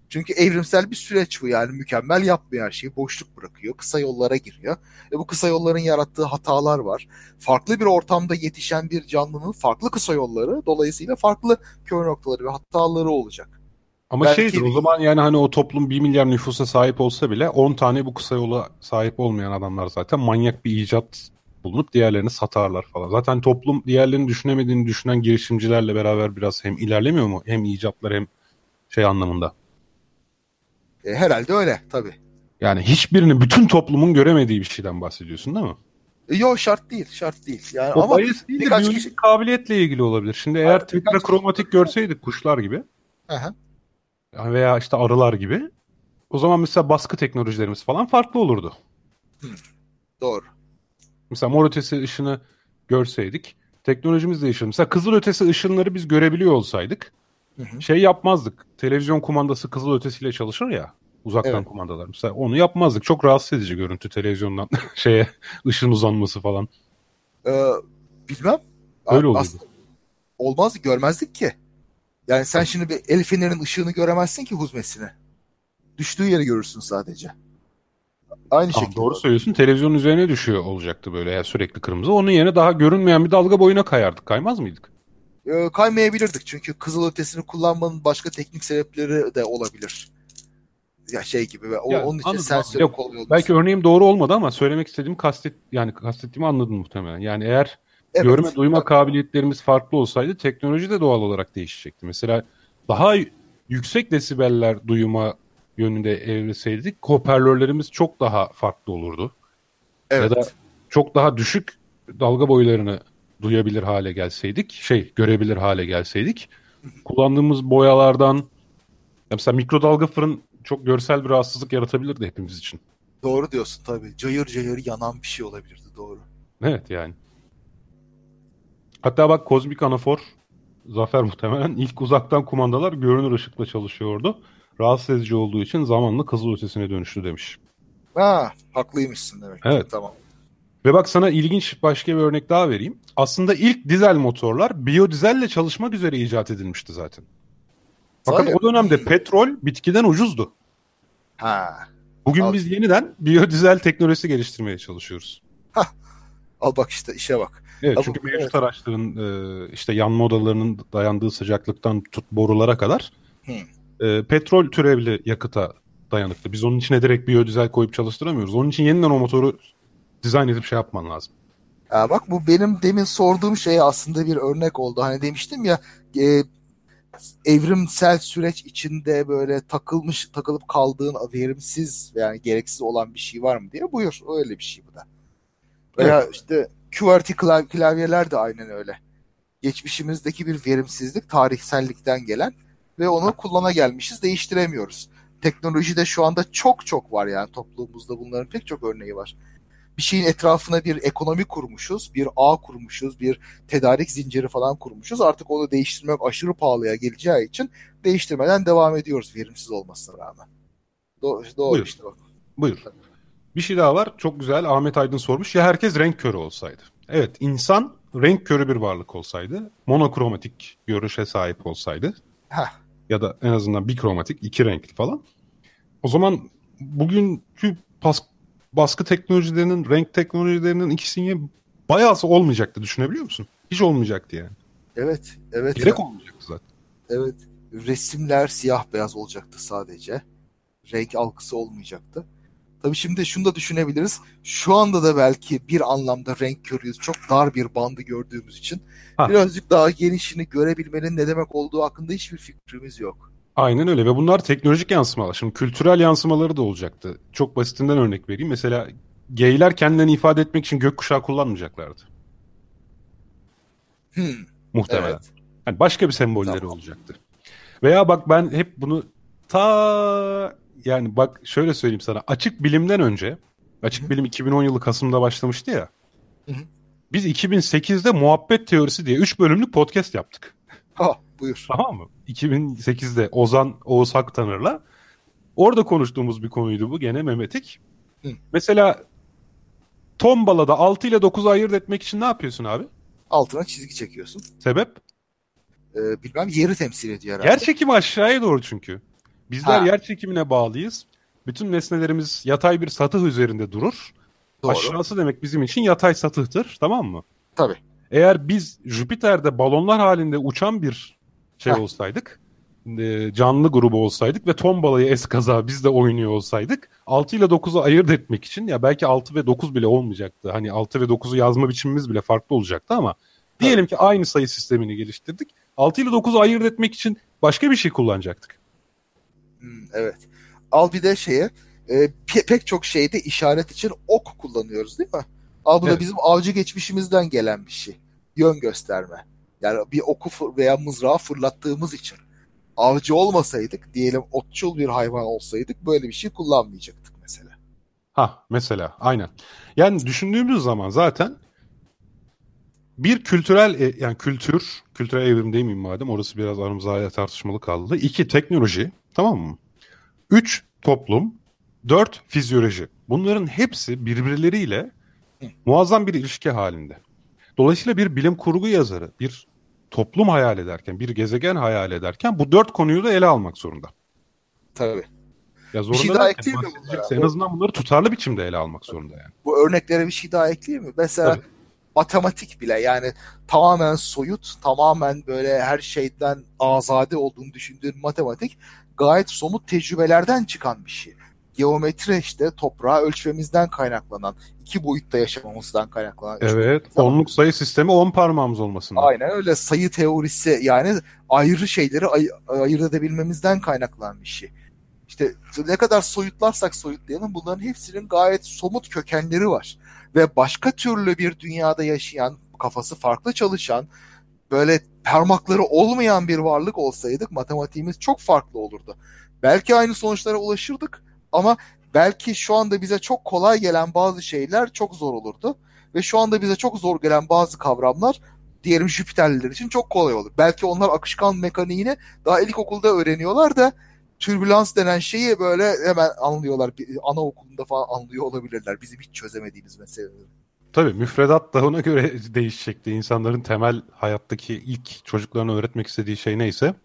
Çünkü evrimsel bir süreç bu yani mükemmel yapmıyor her şeyi. Boşluk bırakıyor, kısa yollara giriyor. E bu kısa yolların yarattığı hatalar var. Farklı bir ortamda yetişen bir canlının farklı kısa yolları dolayısıyla farklı kör noktaları ve hataları olacak. Ama Belki... şeydir o zaman yani hani o toplum 1 milyar nüfusa sahip olsa bile 10 tane bu kısa yola sahip olmayan adamlar zaten manyak bir icat bulunup diğerlerini satarlar falan. Zaten toplum diğerlerini düşünemediğini düşünen girişimcilerle beraber biraz hem ilerlemiyor mu? Hem icatlar hem şey anlamında. E, herhalde öyle tabii. Yani hiçbirini bütün toplumun göremediği bir şeyden bahsediyorsun değil mi? E, yok şart değil, şart değil. Yani o ama bias değil de kişi... kabiliyetle ilgili olabilir. Şimdi eğer evet, kromatik görseydik kuşlar gibi Aha. veya işte arılar gibi o zaman mesela baskı teknolojilerimiz falan farklı olurdu. Hı. Doğru. Mesela mor ötesi ışını görseydik teknolojimiz değişir. Mesela kızıl ötesi ışınları biz görebiliyor olsaydık Hı hı. Şey yapmazdık. Televizyon kumandası kızıl ötesiyle çalışır ya. Uzaktan Evet. kumandalar. Mesela onu yapmazdık. Çok rahatsız edici görüntü televizyondan şeye ışın uzanması falan. Ee, bilmem. Öyle oluyordu. Aslında olmaz görmezdik ki. Yani sen şimdi bir el fenerinin ışığını göremezsin ki huzmesini. Düştüğü yeri görürsün sadece. Aynı Tamam, şekilde. doğru söylüyorsun. Televizyonun üzerine düşüyor olacaktı böyle ya sürekli kırmızı. Onun yerine daha görünmeyen bir dalga boyuna kayardık. Kaymaz mıydık? Ee, kaymayabilirdik çünkü kızıl ötesini kullanmanın başka teknik sebepleri de olabilir. Ya şey gibi ve o- Ya, onun için sensörü Yok. Belki örneğim doğru olmadı ama söylemek istediğim kastet yani kastettiğimi anladın muhtemelen. Yani eğer Evet. görme duyma Tabii. kabiliyetlerimiz farklı olsaydı teknoloji de doğal olarak değişecekti. Mesela daha yüksek desibeller duyuma yönünde evrilseydik hoparlörlerimiz çok daha farklı olurdu. Evet. Ya da çok daha düşük dalga boylarını duyabilir hale gelseydik, şey görebilir hale gelseydik. Kullandığımız boyalardan ya mesela mikrodalga fırın çok görsel bir rahatsızlık yaratabilirdi hepimiz için. Doğru diyorsun tabii. Cayır cayır yanan bir şey olabilirdi doğru. Evet yani. Hatta bak kozmik anafor Zafer muhtemelen ilk uzaktan kumandalar görünür ışıkla çalışıyordu. Rahatsız edici olduğu için zamanla kızıl ötesine dönüştü demiş. Ha, haklıymışsın demek. ki. Evet. Tamam. Ve bak sana ilginç başka bir örnek daha vereyim. Aslında ilk dizel motorlar biyodizelle çalışmak üzere icat edilmişti zaten. Fakat Sahi o dönemde petrol bitkiden ucuzdu. Ha. Bugün Al. biz yeniden biyodizel teknolojisi geliştirmeye çalışıyoruz. Al bak işte işe bak. Evet çünkü bu- mevcut evet. araçların e, işte yanma odalarının dayandığı sıcaklıktan tut borulara kadar Hı. E, petrol türevli yakıta dayanıklı. Biz onun içine direkt biyodizel koyup çalıştıramıyoruz. Onun için yeniden o motoru dizayn edip şey yapman lazım. Ha, bak bu benim demin sorduğum şeye aslında bir örnek oldu. Hani demiştim ya e, evrimsel süreç içinde böyle takılmış takılıp kaldığın verimsiz yani gereksiz olan bir şey var mı diye. Buyur öyle bir şey bu da. Veya işte QWERTY klav- klavyeler de aynen öyle. Geçmişimizdeki bir verimsizlik tarihsellikten gelen ve onu kullana gelmişiz değiştiremiyoruz. Teknolojide şu anda çok çok var yani toplumumuzda bunların pek çok örneği var. Bir şeyin etrafına bir ekonomi kurmuşuz, bir ağ kurmuşuz, bir tedarik zinciri falan kurmuşuz. Artık onu değiştirmek aşırı pahalıya geleceği için değiştirmeden devam ediyoruz verimsiz olmasına rağmen. Doğru, doğru Buyur. işte bak. Buyur. Bir şey daha var. Çok güzel. Ahmet Aydın sormuş. Ya herkes renk körü olsaydı. Evet insan renk körü bir varlık olsaydı. Monokromatik görüşe sahip olsaydı. Heh. Ya da en azından bikromatik iki renkli falan. O zaman bugünkü pas, baskı teknolojilerinin, renk teknolojilerinin ikisinin bayağısı olmayacaktı. Düşünebiliyor musun? Hiç olmayacaktı yani. Evet, evet. Gerek ya. olmayacaktı zaten. Evet. Resimler siyah beyaz olacaktı sadece. Renk algısı olmayacaktı. Tabii şimdi şunu da düşünebiliriz. Şu anda da belki bir anlamda renk körüyüz. Çok dar bir bandı gördüğümüz için. Ha. Birazcık daha genişini görebilmenin ne demek olduğu hakkında hiçbir fikrimiz yok. Aynen öyle ve bunlar teknolojik yansımalar. Şimdi kültürel yansımaları da olacaktı. Çok basitinden örnek vereyim. Mesela geyler kendilerini ifade etmek için gökkuşağı kullanmayacaklardı. Hmm, Muhtemelen. evet. Yani başka bir sembolleri Tamam. olacaktı. Veya bak ben hep bunu ta yani bak şöyle söyleyeyim sana açık bilimden önce açık bilim 2010 yılı Kasım'da başlamıştı ya. Hı hı. Biz 2008'de muhabbet teorisi diye 3 bölümlük podcast yaptık. Ha, buyur. Tamam mı? 2008'de Ozan Oğuz Haktanır'la orada konuştuğumuz bir konuydu bu gene Mehmetik. Hı. Mesela tombalada 6 ile 9'u ayırt etmek için ne yapıyorsun abi? Altına çizgi çekiyorsun. Sebep? Ee, bilmem yeri temsil ediyor herhalde. Yer çekimi aşağıya doğru çünkü. Bizler Ha. yer çekimine bağlıyız. Bütün nesnelerimiz yatay bir satıh üzerinde durur. Doğru. Aşağısı demek bizim için yatay satıhtır. Tamam mı? Tabii. Eğer biz Jüpiter'de balonlar halinde uçan bir şey Heh. olsaydık, e, canlı grubu olsaydık ve tombalayı eskaza biz de oynuyor olsaydık 6 ile 9'u ayırt etmek için ya belki 6 ve 9 bile olmayacaktı. Hani 6 ve 9'u yazma biçimimiz bile farklı olacaktı ama diyelim ki aynı sayı sistemini geliştirdik. 6 ile 9'u ayırt etmek için başka bir şey kullanacaktık. Hmm, evet. Al bir de şeye e, pe- pek çok şeyde işaret için ok kullanıyoruz değil mi? Al bu da Evet. bizim avcı geçmişimizden gelen bir şey. Yön gösterme. Yani bir oku veya mızrağı fırlattığımız için. Avcı olmasaydık, diyelim otçul bir hayvan olsaydık böyle bir şey kullanmayacaktık mesela. Ha mesela aynen. Yani düşündüğümüz zaman zaten bir kültürel e, yani kültür, kültürel evrim değil miyim madem orası biraz aramızda hala tartışmalı kaldı. İki teknoloji tamam mı? Üç toplum. Dört fizyoloji. Bunların hepsi birbirleriyle muazzam bir ilişki halinde. Dolayısıyla bir bilim kurgu yazarı bir toplum hayal ederken, bir gezegen hayal ederken bu dört konuyu da ele almak zorunda. Tabii. Ya zorunda bir şey daha ekleyeyim mi bunlara? En azından bunları tutarlı biçimde ele almak zorunda yani. Bu örneklere bir şey daha ekleyeyim mi? Mesela Tabii. Matematik bile yani tamamen soyut, tamamen böyle her şeyden azade olduğunu düşündüğün matematik gayet somut tecrübelerden çıkan bir şey. Geometri işte toprağı ölçmemizden kaynaklanan, iki boyutta yaşamamızdan kaynaklanan. Evet, onluk sayı sistemi on parmağımız olmasından. Aynen öyle sayı teorisi yani ayrı şeyleri ay- ayırt edebilmemizden kaynaklanan bir şey. İşte ne kadar soyutlarsak soyutlayalım bunların hepsinin gayet somut kökenleri var. Ve başka türlü bir dünyada yaşayan, kafası farklı çalışan, böyle parmakları olmayan bir varlık olsaydık matematiğimiz çok farklı olurdu. Belki aynı sonuçlara ulaşırdık ama belki şu anda bize çok kolay gelen bazı şeyler çok zor olurdu. Ve şu anda bize çok zor gelen bazı kavramlar diyelim Jüpiterliler için çok kolay olur. Belki onlar akışkan mekaniğini daha ilkokulda öğreniyorlar da türbülans denen şeyi böyle hemen anlıyorlar. Anaokulunda falan anlıyor olabilirler. Bizim hiç çözemediğimiz meseleleri. Tabii müfredat da ona göre değişecekti. İnsanların temel hayattaki ilk çocuklarına öğretmek istediği şey neyse.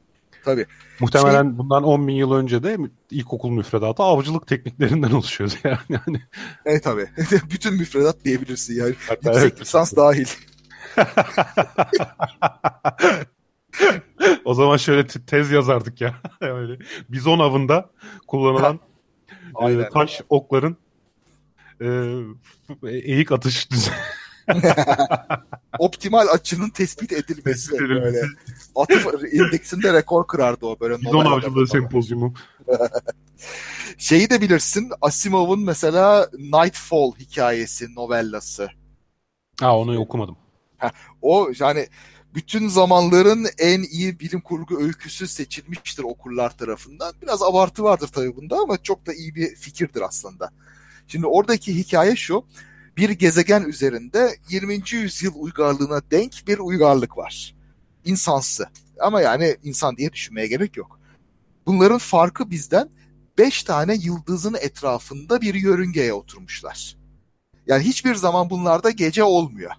Tabii. Muhtemelen şey, bundan 10 bin yıl önce de ilkokul müfredatı avcılık tekniklerinden oluşuyordu yani. yani. Evet tabii. Bütün müfredat diyebilirsin yani. Hatta Yüksek evet. lisans dahil. o zaman şöyle tez yazardık ya. Öyle bizon avında kullanılan e, taş okların e, eğik atış düzeni. Optimal açının tespit edilmesi. böyle. Atıf indeksinde rekor kırardı o böyle. Bizon avcılığı sempozyumu. Şeyi de bilirsin Asimov'un mesela Nightfall hikayesi, novellası. Ha onu okumadım. Ha, o yani bütün zamanların en iyi bilim kurgu öyküsü seçilmiştir okurlar tarafından. Biraz abartı vardır tabii bunda ama çok da iyi bir fikirdir aslında. Şimdi oradaki hikaye şu. Bir gezegen üzerinde 20. yüzyıl uygarlığına denk bir uygarlık var. İnsansı. Ama yani insan diye düşünmeye gerek yok. Bunların farkı bizden 5 tane yıldızın etrafında bir yörüngeye oturmuşlar. Yani hiçbir zaman bunlarda gece olmuyor.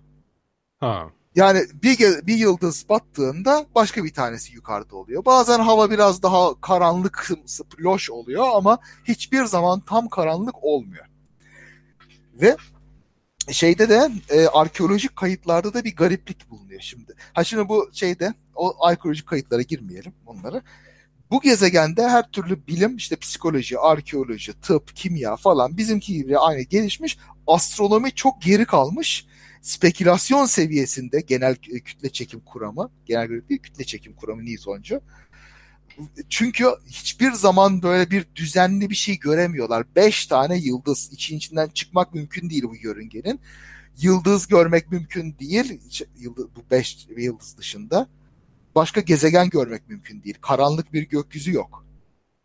Ha. Yani bir, bir yıldız battığında başka bir tanesi yukarıda oluyor. Bazen hava biraz daha karanlık, loş oluyor ama hiçbir zaman tam karanlık olmuyor. Ve şeyde de e, arkeolojik kayıtlarda da bir gariplik bulunuyor şimdi. Ha şimdi bu şeyde o arkeolojik kayıtlara girmeyelim onları. Bu gezegende her türlü bilim işte psikoloji, arkeoloji, tıp, kimya falan bizimki gibi aynı gelişmiş. Astronomi çok geri kalmış spekülasyon seviyesinde genel kütle çekim kuramı, genel değil kütle çekim kuramı Newtoncu. Çünkü hiçbir zaman böyle bir düzenli bir şey göremiyorlar. Beş tane yıldız için içinden çıkmak mümkün değil bu yörüngenin. Yıldız görmek mümkün değil. Yıldız, bu beş yıldız dışında. Başka gezegen görmek mümkün değil. Karanlık bir gökyüzü yok.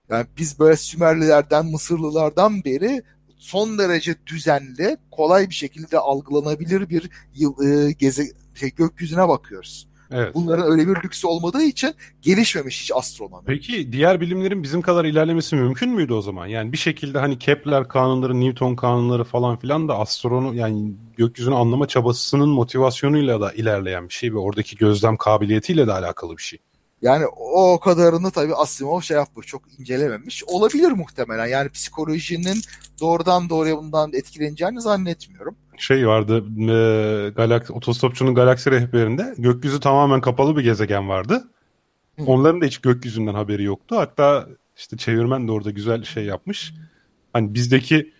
Yani biz böyle Sümerlilerden, Mısırlılardan beri son derece düzenli, kolay bir şekilde algılanabilir bir yıl, e, geze, şey, gökyüzüne bakıyoruz. Evet. Bunların öyle bir lüksü olmadığı için gelişmemiş hiç astronomi. Peki diğer bilimlerin bizim kadar ilerlemesi mümkün müydü o zaman? Yani bir şekilde hani Kepler kanunları, Newton kanunları falan filan da astronom yani gökyüzünü anlama çabasının motivasyonuyla da ilerleyen bir şey ve oradaki gözlem kabiliyetiyle de alakalı bir şey. Yani o kadarını tabii Asimov şey yapmış, çok incelememiş. Olabilir muhtemelen. Yani psikolojinin doğrudan doğruya bundan etkileneceğini zannetmiyorum. Şey vardı, e, Galaksi, otostopçunun galaksi rehberinde gökyüzü tamamen kapalı bir gezegen vardı. Hı. Onların da hiç gökyüzünden haberi yoktu. Hatta işte çevirmen de orada güzel şey yapmış. Hani bizdeki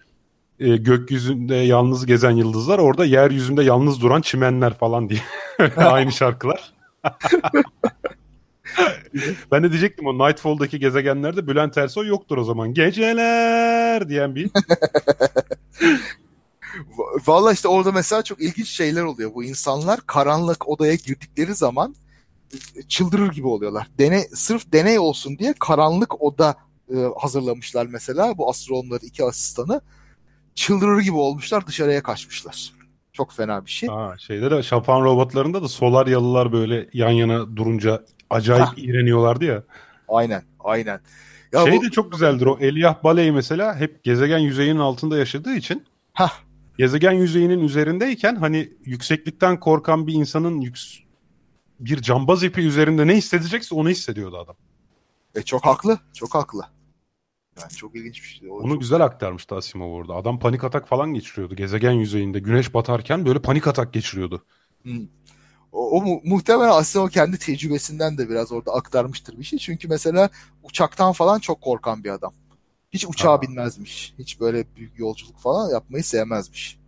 e, gökyüzünde yalnız gezen yıldızlar orada yeryüzünde yalnız duran çimenler falan diye. Aynı şarkılar. ben de diyecektim o Nightfall'daki gezegenlerde Bülent Ersoy yoktur o zaman. Geceler diyen bir. Valla işte orada mesela çok ilginç şeyler oluyor. Bu insanlar karanlık odaya girdikleri zaman çıldırır gibi oluyorlar. Deney, sırf deney olsun diye karanlık oda e, hazırlamışlar mesela bu astronomların iki asistanı. Çıldırır gibi olmuşlar dışarıya kaçmışlar. Çok fena bir şey. Ha, şeyde de şapan robotlarında da solar yalılar böyle yan yana durunca acayip Hah. iğreniyorlardı ya. Aynen, aynen. Ya şey bu... de çok güzeldir o Elyah Baley mesela hep gezegen yüzeyinin altında yaşadığı için Hah. gezegen yüzeyinin üzerindeyken hani yükseklikten korkan bir insanın yüks bir cambaz ipi üzerinde ne hissedecekse onu hissediyordu adam. E çok haklı, çok haklı. Yani çok ilginç bir şey. Onu çok... güzel aktarmıştı Asimov orada. Adam panik atak falan geçiriyordu. Gezegen yüzeyinde güneş batarken böyle panik atak geçiriyordu. Hmm. O, o mu, muhtemelen Asimov kendi tecrübesinden de biraz orada aktarmıştır bir şey. Çünkü mesela uçaktan falan çok korkan bir adam. Hiç uçağa Aa. binmezmiş. Hiç böyle büyük yolculuk falan yapmayı sevmezmiş.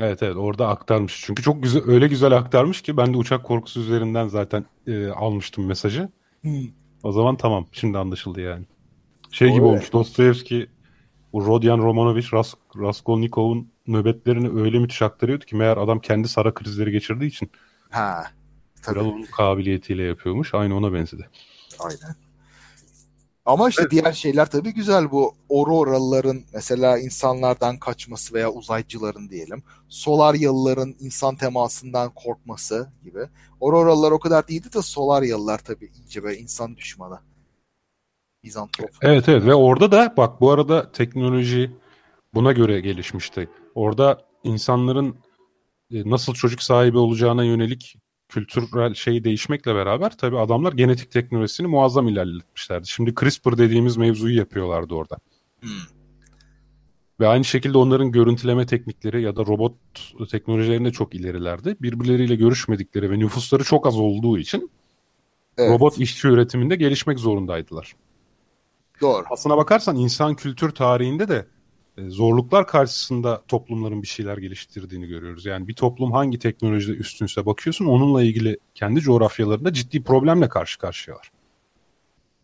Evet evet orada aktarmış. Çünkü çok güzel öyle güzel aktarmış ki ben de uçak korkusu üzerinden zaten e, almıştım mesajı. Hmm. O zaman tamam. Şimdi anlaşıldı yani. Şey Doğru gibi olmuş. Dostoyevski bu Rodion Romanovich Ras Raskolnikov'un nöbetlerini öyle müthiş aktarıyordu ki meğer adam kendi sara krizleri geçirdiği için. Ha. Tabii. onun kabiliyetiyle yapıyormuş. Aynı ona benzedi. Aynen. Ama işte evet. diğer şeyler tabii güzel bu Auroralıların mesela insanlardan kaçması veya uzaycıların diyelim. Solar yalıların insan temasından korkması gibi. Auroralılar o kadar değildi de Solar yalılar tabii iyice böyle insan düşmanı. Bizantrop. Evet evet ve orada da bak bu arada teknoloji buna göre gelişmişti. Orada insanların nasıl çocuk sahibi olacağına yönelik kültürel şey değişmekle beraber tabii adamlar genetik teknolojisini muazzam ilerletmişlerdi. Şimdi CRISPR dediğimiz mevzuyu yapıyorlardı orada. Hmm. Ve aynı şekilde onların görüntüleme teknikleri ya da robot teknolojilerinde çok ilerilerdi. Birbirleriyle görüşmedikleri ve nüfusları çok az olduğu için evet. robot işçi üretiminde gelişmek zorundaydılar. Doğru. Aslına bakarsan insan kültür tarihinde de e, zorluklar karşısında toplumların bir şeyler geliştirdiğini görüyoruz. Yani bir toplum hangi teknolojide üstünse bakıyorsun onunla ilgili kendi coğrafyalarında ciddi problemle karşı karşıyalar.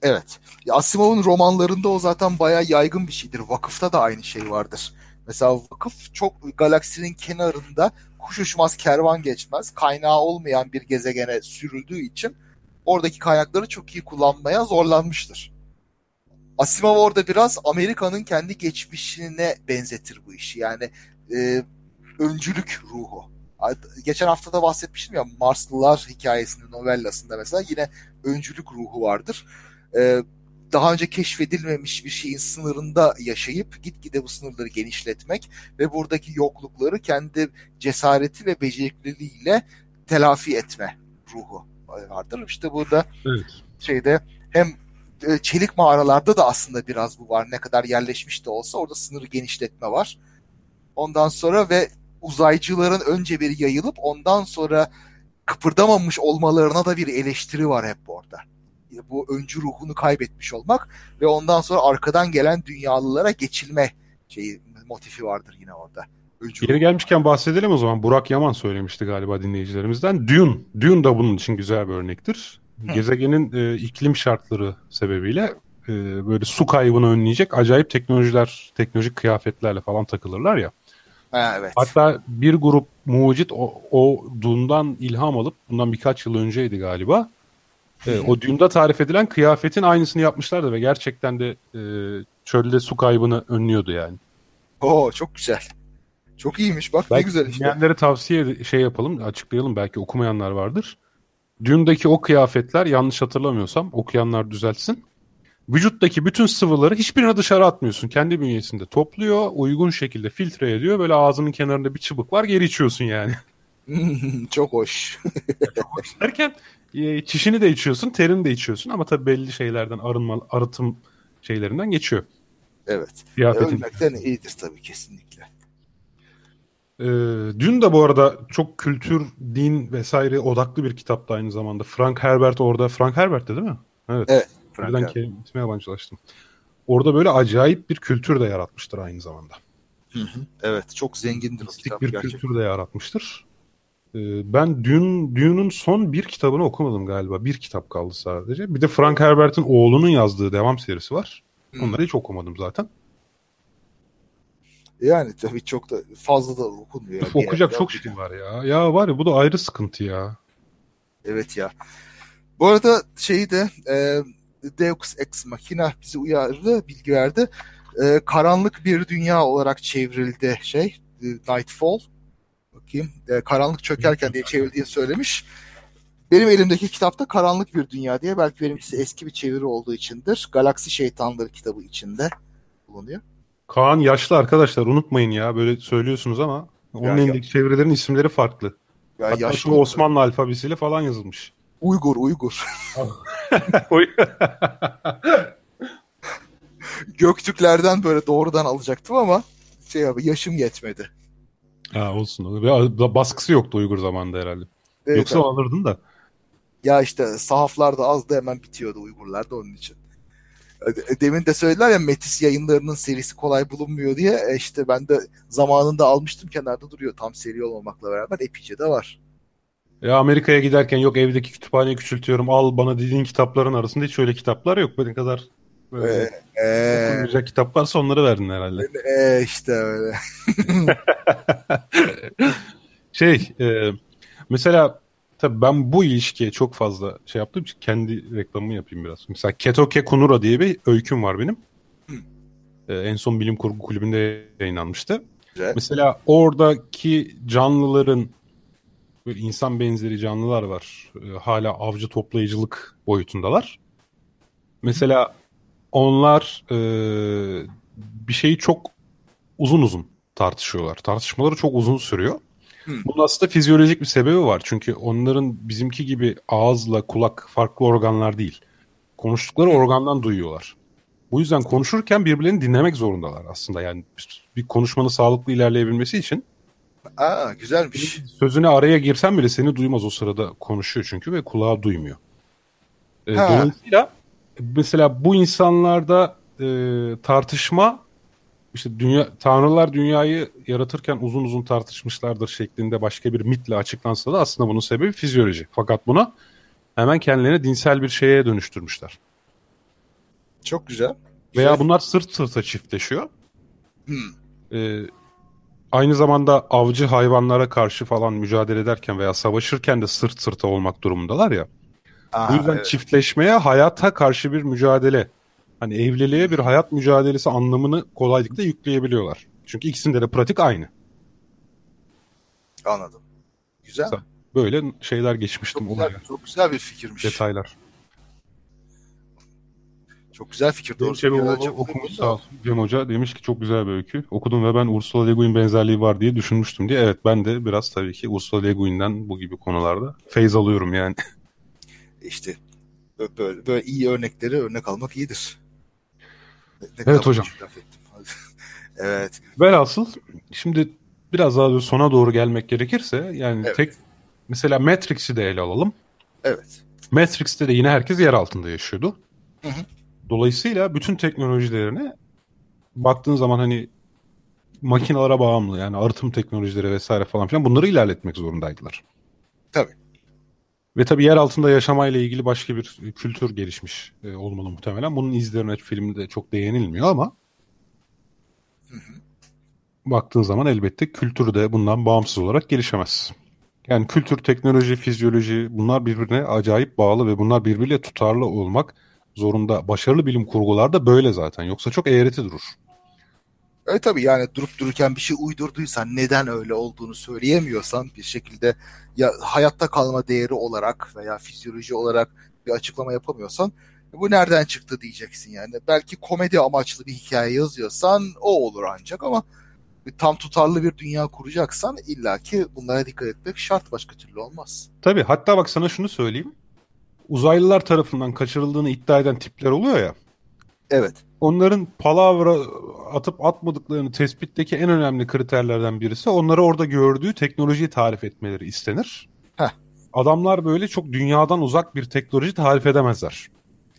Evet. Asimov'un romanlarında o zaten bayağı yaygın bir şeydir. Vakıfta da aynı şey vardır. Mesela vakıf çok galaksinin kenarında kuş uçmaz kervan geçmez kaynağı olmayan bir gezegene sürüldüğü için oradaki kaynakları çok iyi kullanmaya zorlanmıştır. Asimov orada biraz Amerika'nın kendi geçmişine benzetir bu işi. Yani e, öncülük ruhu. Geçen hafta da bahsetmiştim ya Marslılar hikayesinin novellasında mesela yine öncülük ruhu vardır. E, daha önce keşfedilmemiş bir şeyin sınırında yaşayıp gitgide bu sınırları genişletmek ve buradaki yoklukları kendi cesareti ve becerikliliğiyle telafi etme ruhu vardır. İşte burada evet. şeyde hem e, çelik mağaralarda da aslında biraz bu var. Ne kadar yerleşmiş de olsa orada sınırı genişletme var. Ondan sonra ve uzaycıların önce bir yayılıp ondan sonra kıpırdamamış olmalarına da bir eleştiri var hep orada. Bu öncü ruhunu kaybetmiş olmak ve ondan sonra arkadan gelen dünyalılara geçilme şeyi motifi vardır yine orada. Öncü Yeri gelmişken bahsedelim o zaman. Burak Yaman söylemişti galiba dinleyicilerimizden. Dune. Dune da bunun için güzel bir örnektir. Gezegenin e, iklim şartları sebebiyle e, böyle su kaybını önleyecek acayip teknolojiler, teknolojik kıyafetlerle falan takılırlar ya. Ha, evet. Hatta bir grup mucit o, o Dun'dan ilham alıp bundan birkaç yıl önceydi galiba. E, o Dune'da tarif edilen kıyafetin aynısını yapmışlardı ve gerçekten de e, çölde su kaybını önlüyordu yani. Oo çok güzel. Çok iyiymiş bak belki ne güzel işte. Dinleyenlere tavsiye şey yapalım açıklayalım belki okumayanlar vardır. Düğündeki o kıyafetler yanlış hatırlamıyorsam okuyanlar düzeltsin. Vücuttaki bütün sıvıları hiçbirine dışarı atmıyorsun. Kendi bünyesinde topluyor, uygun şekilde filtre ediyor. Böyle ağzının kenarında bir çubuk var, geri içiyorsun yani. Çok hoş. Çok hoş derken e, çişini de içiyorsun, terini de içiyorsun ama tabii belli şeylerden arınma, arıtım şeylerinden geçiyor. Evet. Kıyafetin... Ölmekten iyidir tabii kesinlikle. Ee, dün de bu arada çok kültür, din vesaire odaklı bir kitaptı aynı zamanda. Frank Herbert orada. Frank Herbert'ti değil mi? Evet. Evet. Birden kelimesine yabancılaştım. Orada böyle acayip bir kültür de yaratmıştır aynı zamanda. Hı hı. Evet. Çok zengindir o kitap. bir gerçekten. kültür de yaratmıştır. Ee, ben dün Dune'un son bir kitabını okumadım galiba. Bir kitap kaldı sadece. Bir de Frank Herbert'in oğlunun yazdığı devam serisi var. Onları hiç okumadım zaten. Yani tabii çok da fazla da okunmuyor. Yani. Okuyacak çok şey var ya. Ya var ya bu da ayrı sıkıntı ya. Evet ya. Bu arada şeyi de e, Deus Ex Machina bizi uyardı, bilgi verdi. E, karanlık bir dünya olarak çevrildi şey. E, Nightfall. bakayım. E, Karanlık Çökerken diye çevrildiğini söylemiş. Benim elimdeki kitapta Karanlık Bir Dünya diye belki benimkisi eski bir çeviri olduğu içindir. Galaksi Şeytanları kitabı içinde bulunuyor. Kaan yaşlı arkadaşlar unutmayın ya böyle söylüyorsunuz ama onun Ya, elindeki çevirilerin isimleri farklı. Ya Hatta yaşlı Osmanlı alfabesiyle falan yazılmış. Uygur, Uygur. Göktürklerden böyle doğrudan alacaktım ama şey abi yaşım yetmedi. ha olsun. Ve baskısı yoktu Uygur zamanında herhalde. Evet, Yoksa abi. alırdın da. Ya işte sahaflar da azdı hemen bitiyordu Uygurlar da onun için. E, Demin de söylediler ya Metis yayınlarının serisi kolay bulunmuyor diye. E işte ben de zamanında almıştım kenarda duruyor. Tam seri olmamakla beraber epeyce de var. Ya Amerika'ya giderken yok evdeki kütüphaneyi küçültüyorum. Al bana dediğin kitapların arasında hiç öyle kitaplar yok. Benim kadar böyle Ee, okunmayacak kitap varsa onları verdin herhalde. e, işte öyle. Şey e, mesela tabii ben bu ilişkiye çok fazla şey yaptığım için kendi reklamımı yapayım biraz. Mesela Ketoke Kunura diye bir öyküm var benim. E, en son bilim kurgu kulübünde yayınlanmıştı. Güzel. Mesela oradaki canlıların böyle insan benzeri canlılar var. E, hala avcı toplayıcılık boyutundalar. Mesela onlar e, bir şeyi çok uzun uzun tartışıyorlar. Tartışmaları çok uzun sürüyor. Hmm. Bunun aslında fizyolojik bir sebebi var. Çünkü onların bizimki gibi ağızla kulak farklı organlar değil. Konuştukları organdan duyuyorlar. Bu yüzden konuşurken birbirlerini dinlemek zorundalar aslında. Yani bir konuşmanın sağlıklı ilerleyebilmesi için Aa güzelmiş. sözüne araya girsen bile seni duymaz o sırada konuşuyor çünkü ve kulağı duymuyor. E, Ha. dolayısıyla mesela bu insanlarda e, tartışma işte dünya tanrılar dünyayı yaratırken uzun uzun tartışmışlardır şeklinde başka bir mitle açıklansa da aslında bunun sebebi fizyoloji. Fakat buna hemen kendilerini dinsel bir şeye dönüştürmüşler. Çok güzel. Veya Güzel. bunlar sırt sırta çiftleşiyor. Hmm. Ee, aynı zamanda avcı hayvanlara karşı falan mücadele ederken veya savaşırken de sırt sırta olmak durumundalar ya. Aa, Bu yüzden evet. çiftleşmeye hayata karşı bir mücadele. Hani evliliğe bir hayat mücadelesi anlamını kolaylıkla yükleyebiliyorlar. Çünkü ikisinde de pratik aynı. Anladım. Güzel. Böyle şeyler geçmiştim Çok olaya. güzel, çok güzel bir fikirmiş. Detaylar. Çok güzel fikir. Bir ölçü okumuş sağ olsun. Cem Hoca demiş ki çok güzel bir öykü. Okudum ve ben Ursula Le Guin benzerliği var diye düşünmüştüm diye. Evet ben de biraz tabii ki Ursula Le Guin'den bu gibi konularda feyz alıyorum yani. İşte bö- böyle, böyle iyi örnekleri örnek almak iyidir. Ne- ne Evet hocam. evet. Velhasıl şimdi biraz daha sona doğru gelmek gerekirse yani Evet. tek mesela Matrix'i de ele alalım. Evet. Matrix'te de yine herkes yer altında yaşıyordu. Hı hı. Dolayısıyla bütün teknolojilerine baktığın zaman hani makinalara bağımlı yani arıtım teknolojileri vesaire falan filan bunları ilerletmek zorundaydılar. Tabii. Ve tabii yer altında yaşamayla ilgili başka bir kültür gelişmiş e, olmalı muhtemelen. Bunun izlerine filmde çok değinilmiyor ama baktığın zaman elbette kültür de bundan bağımsız olarak gelişemez. Yani kültür, teknoloji, fizyoloji bunlar birbirine acayip bağlı ve bunlar birbiriyle tutarlı olmak zorunda. Başarılı bilim kurgular da böyle zaten. Yoksa çok eğreti durur. Evet tabii yani durup dururken bir şey uydurduysan neden öyle olduğunu söyleyemiyorsan bir şekilde ya hayatta kalma değeri olarak veya fizyoloji olarak bir açıklama yapamıyorsan bu nereden çıktı diyeceksin yani. Belki komedi amaçlı bir hikaye yazıyorsan o olur ancak ama tam tutarlı bir dünya kuracaksan illaki bunlara dikkat etmek şart başka türlü olmaz. Tabii hatta bak sana şunu söyleyeyim. Uzaylılar tarafından kaçırıldığını iddia eden tipler oluyor ya. Evet. Onların palavra atıp atmadıklarını tespitteki en önemli kriterlerden birisi onları orada gördüğü teknolojiyi tarif etmeleri istenir. Heh. Adamlar böyle çok dünyadan uzak bir teknoloji tarif edemezler.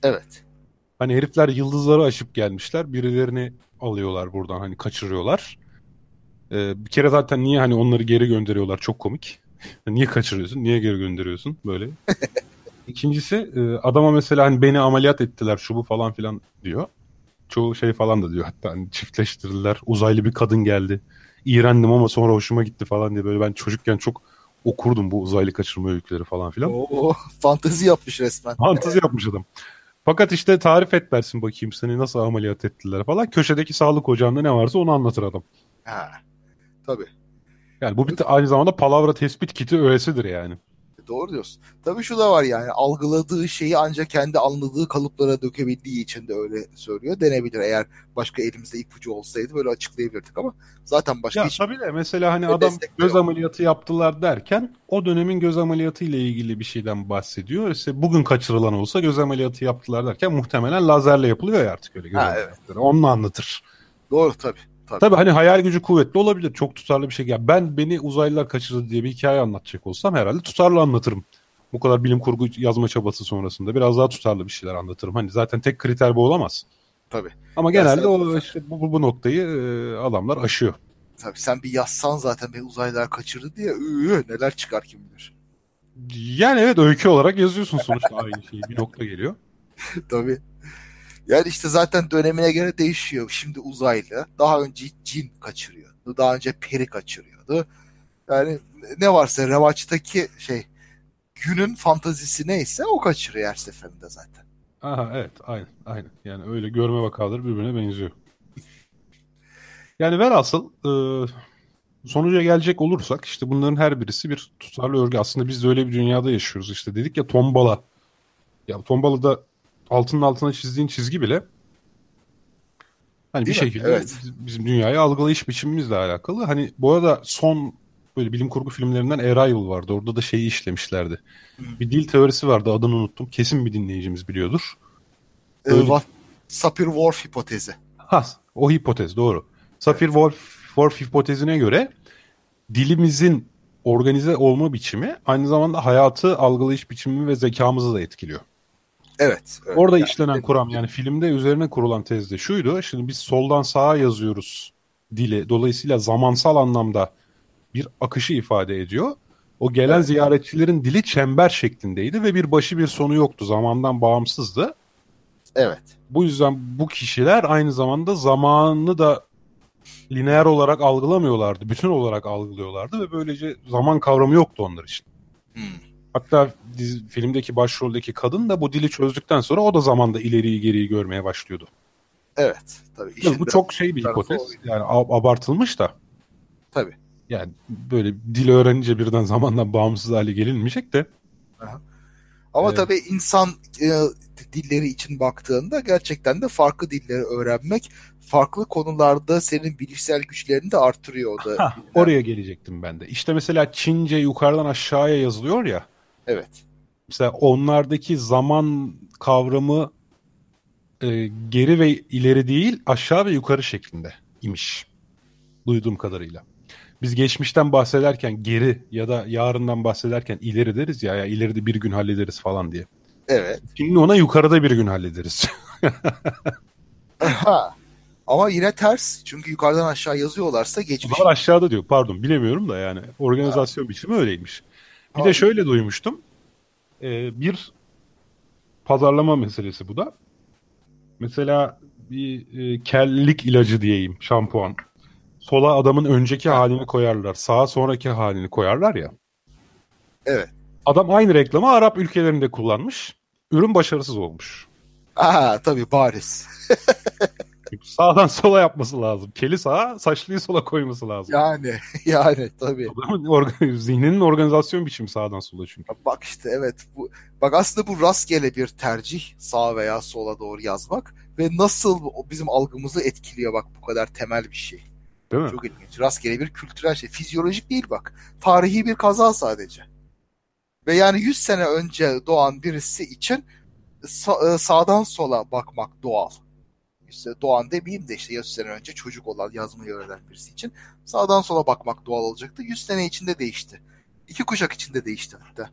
Evet. Hani herifler yıldızları aşıp gelmişler. Birilerini alıyorlar buradan hani kaçırıyorlar. Ee, bir kere zaten niye hani onları geri gönderiyorlar çok komik. niye kaçırıyorsun? Niye geri gönderiyorsun? Böyle. İkincisi e, adama mesela hani beni ameliyat ettiler şu bu falan filan diyor. Çoğu şey falan da diyor hatta hani çiftleştirdiler. Uzaylı bir kadın geldi. İğrendim ama sonra hoşuma gitti falan diye böyle ben çocukken çok okurdum bu uzaylı kaçırma öyküleri falan filan. Oo, fantezi yapmış resmen. Fantezi yapmış adam. Fakat işte tarif et dersin bakayım seni nasıl ameliyat ettiler falan. Köşedeki sağlık ocağında ne varsa onu anlatır adam. Ha. Tabii. Yani bu bir aynı zamanda palavra tespit kiti öğesidir yani. Doğru diyorsun. Tabii şu da var yani algıladığı şeyi ancak kendi anladığı kalıplara dökebildiği için de öyle söylüyor. Denebilir eğer başka elimizde ipucu olsaydı böyle açıklayabilirdik ama zaten başka ya, hiç... Tabii de mesela hani adam göz ameliyatı yaptılar derken o dönemin göz ameliyatı ile ilgili bir şeyden bahsediyor. İşte bugün kaçırılan olsa göz ameliyatı yaptılar derken muhtemelen lazerle yapılıyor ya artık öyle göz ha, ameliyatları. Evet. Onu anlatır. Doğru tabii. Tabii. Tabii hani hayal gücü kuvvetli olabilir. Çok tutarlı bir şey. Ya ben beni uzaylılar kaçırdı diye bir hikaye anlatacak olsam herhalde tutarlı anlatırım. Bu kadar bilim kurgu yazma çabası sonrasında biraz daha tutarlı bir şeyler anlatırım. Hani zaten tek kriter bu olamaz. Tabii. Ama genelde o işte bu, bu noktayı e, adamlar aşıyor. Tabii sen bir yazsan zaten beni uzaylılar kaçırdı diye ıı, neler çıkar kim bilir. Yani evet öykü olarak yazıyorsun sonuçta aynı şeyi. Bir nokta geliyor. Tabii. Yani işte zaten dönemine göre değişiyor. Şimdi uzaylı. Daha önce cin kaçırıyordu. Daha önce peri kaçırıyordu. Yani ne varsa revaçtaki şey günün fantazisi neyse o kaçırıyor her seferinde zaten. Aha evet aynen aynen. Yani öyle görme vakaları birbirine benziyor. Yani velhasıl e, sonuca gelecek olursak işte bunların her birisi bir tutarlı örgü. Aslında biz de öyle bir dünyada yaşıyoruz. İşte dedik ya tombala. Ya tombalada altının altına çizdiğin çizgi bile hani Değil bir mi? şekilde evet. bizim dünyayı algılayış biçimimizle alakalı. Hani bu arada son böyle bilim kurgu filmlerinden Arrival vardı. Orada da şeyi işlemişlerdi. Hmm. Bir dil teorisi vardı adını unuttum. Kesin bir dinleyicimiz biliyordur. Ee, böyle... Sapir-Whorf hipotezi. Ha, o hipotez doğru. Sapir-Whorf evet. hipotezine göre dilimizin organize olma biçimi aynı zamanda hayatı algılayış biçimi ve zekamızı da etkiliyor. Evet. evet. Orada yani, işlenen kuram yani filmde üzerine kurulan tezde şuydu. Şimdi biz soldan sağa yazıyoruz dili. Dolayısıyla zamansal anlamda bir akışı ifade ediyor. O gelen evet. ziyaretçilerin dili çember şeklindeydi ve bir başı bir sonu yoktu. Zamandan bağımsızdı. Evet. Bu yüzden bu kişiler aynı zamanda zamanı da lineer olarak algılamıyorlardı. Bütün olarak algılıyorlardı ve böylece zaman kavramı yoktu onlar için. Hmm. Hatta dizi, filmdeki başroldeki kadın da bu dili çözdükten sonra o da zamanda ileriyi geriyi görmeye başlıyordu. Evet. Tabii. bu çok şey bir hipotez. Yani abartılmış da. Tabii. Yani böyle dil öğrenince birden zamandan bağımsız hale gelinmeyecek de. Aha. Ama evet. tabii insan e, dilleri için baktığında gerçekten de farklı dilleri öğrenmek farklı konularda senin bilişsel güçlerini de artırıyor. O da ha, oraya gelecektim ben de. İşte mesela Çince yukarıdan aşağıya yazılıyor ya. Evet. Mesela onlardaki zaman kavramı e, geri ve ileri değil aşağı ve yukarı şeklinde imiş. Duyduğum kadarıyla. Biz geçmişten bahsederken geri ya da yarından bahsederken ileri deriz ya, ya ileride bir gün hallederiz falan diye. Evet. Şimdi ona yukarıda bir gün hallederiz. ha. Ama yine ters. Çünkü yukarıdan aşağı yazıyorlarsa geçmiş. Onlar aşağıda diyor. Pardon bilemiyorum da yani. Organizasyon ha. biçimi öyleymiş. Bir de şöyle duymuştum. Ee, bir pazarlama meselesi bu da. Mesela bir e, kellik ilacı diyeyim şampuan. Sola adamın önceki halini koyarlar. Sağa sonraki halini koyarlar ya. Evet. Adam aynı reklamı Arap ülkelerinde kullanmış. Ürün başarısız olmuş. Aa tabii bariz. Sağdan sola yapması lazım. Keli sağa, saçlıyı sola koyması lazım. Yani, yani tabii. Adamın organ, zihninin organizasyon biçimi sağdan sola çünkü. Bak işte evet. Bu, bak aslında bu rastgele bir tercih sağ veya sola doğru yazmak ve nasıl bizim algımızı etkiliyor bak bu kadar temel bir şey. Değil mi? Çok ilginç. Rastgele bir kültürel şey. Fizyolojik değil bak. Tarihi bir kaza sadece. Ve yani 100 sene önce doğan birisi için sa- sağdan sola bakmak doğal işte doğan demeyeyim de işte 100 sene önce çocuk olan yazmayı öğrenen birisi için sağdan sola bakmak doğal olacaktı. 100 sene içinde değişti. İki kuşak içinde değişti hatta.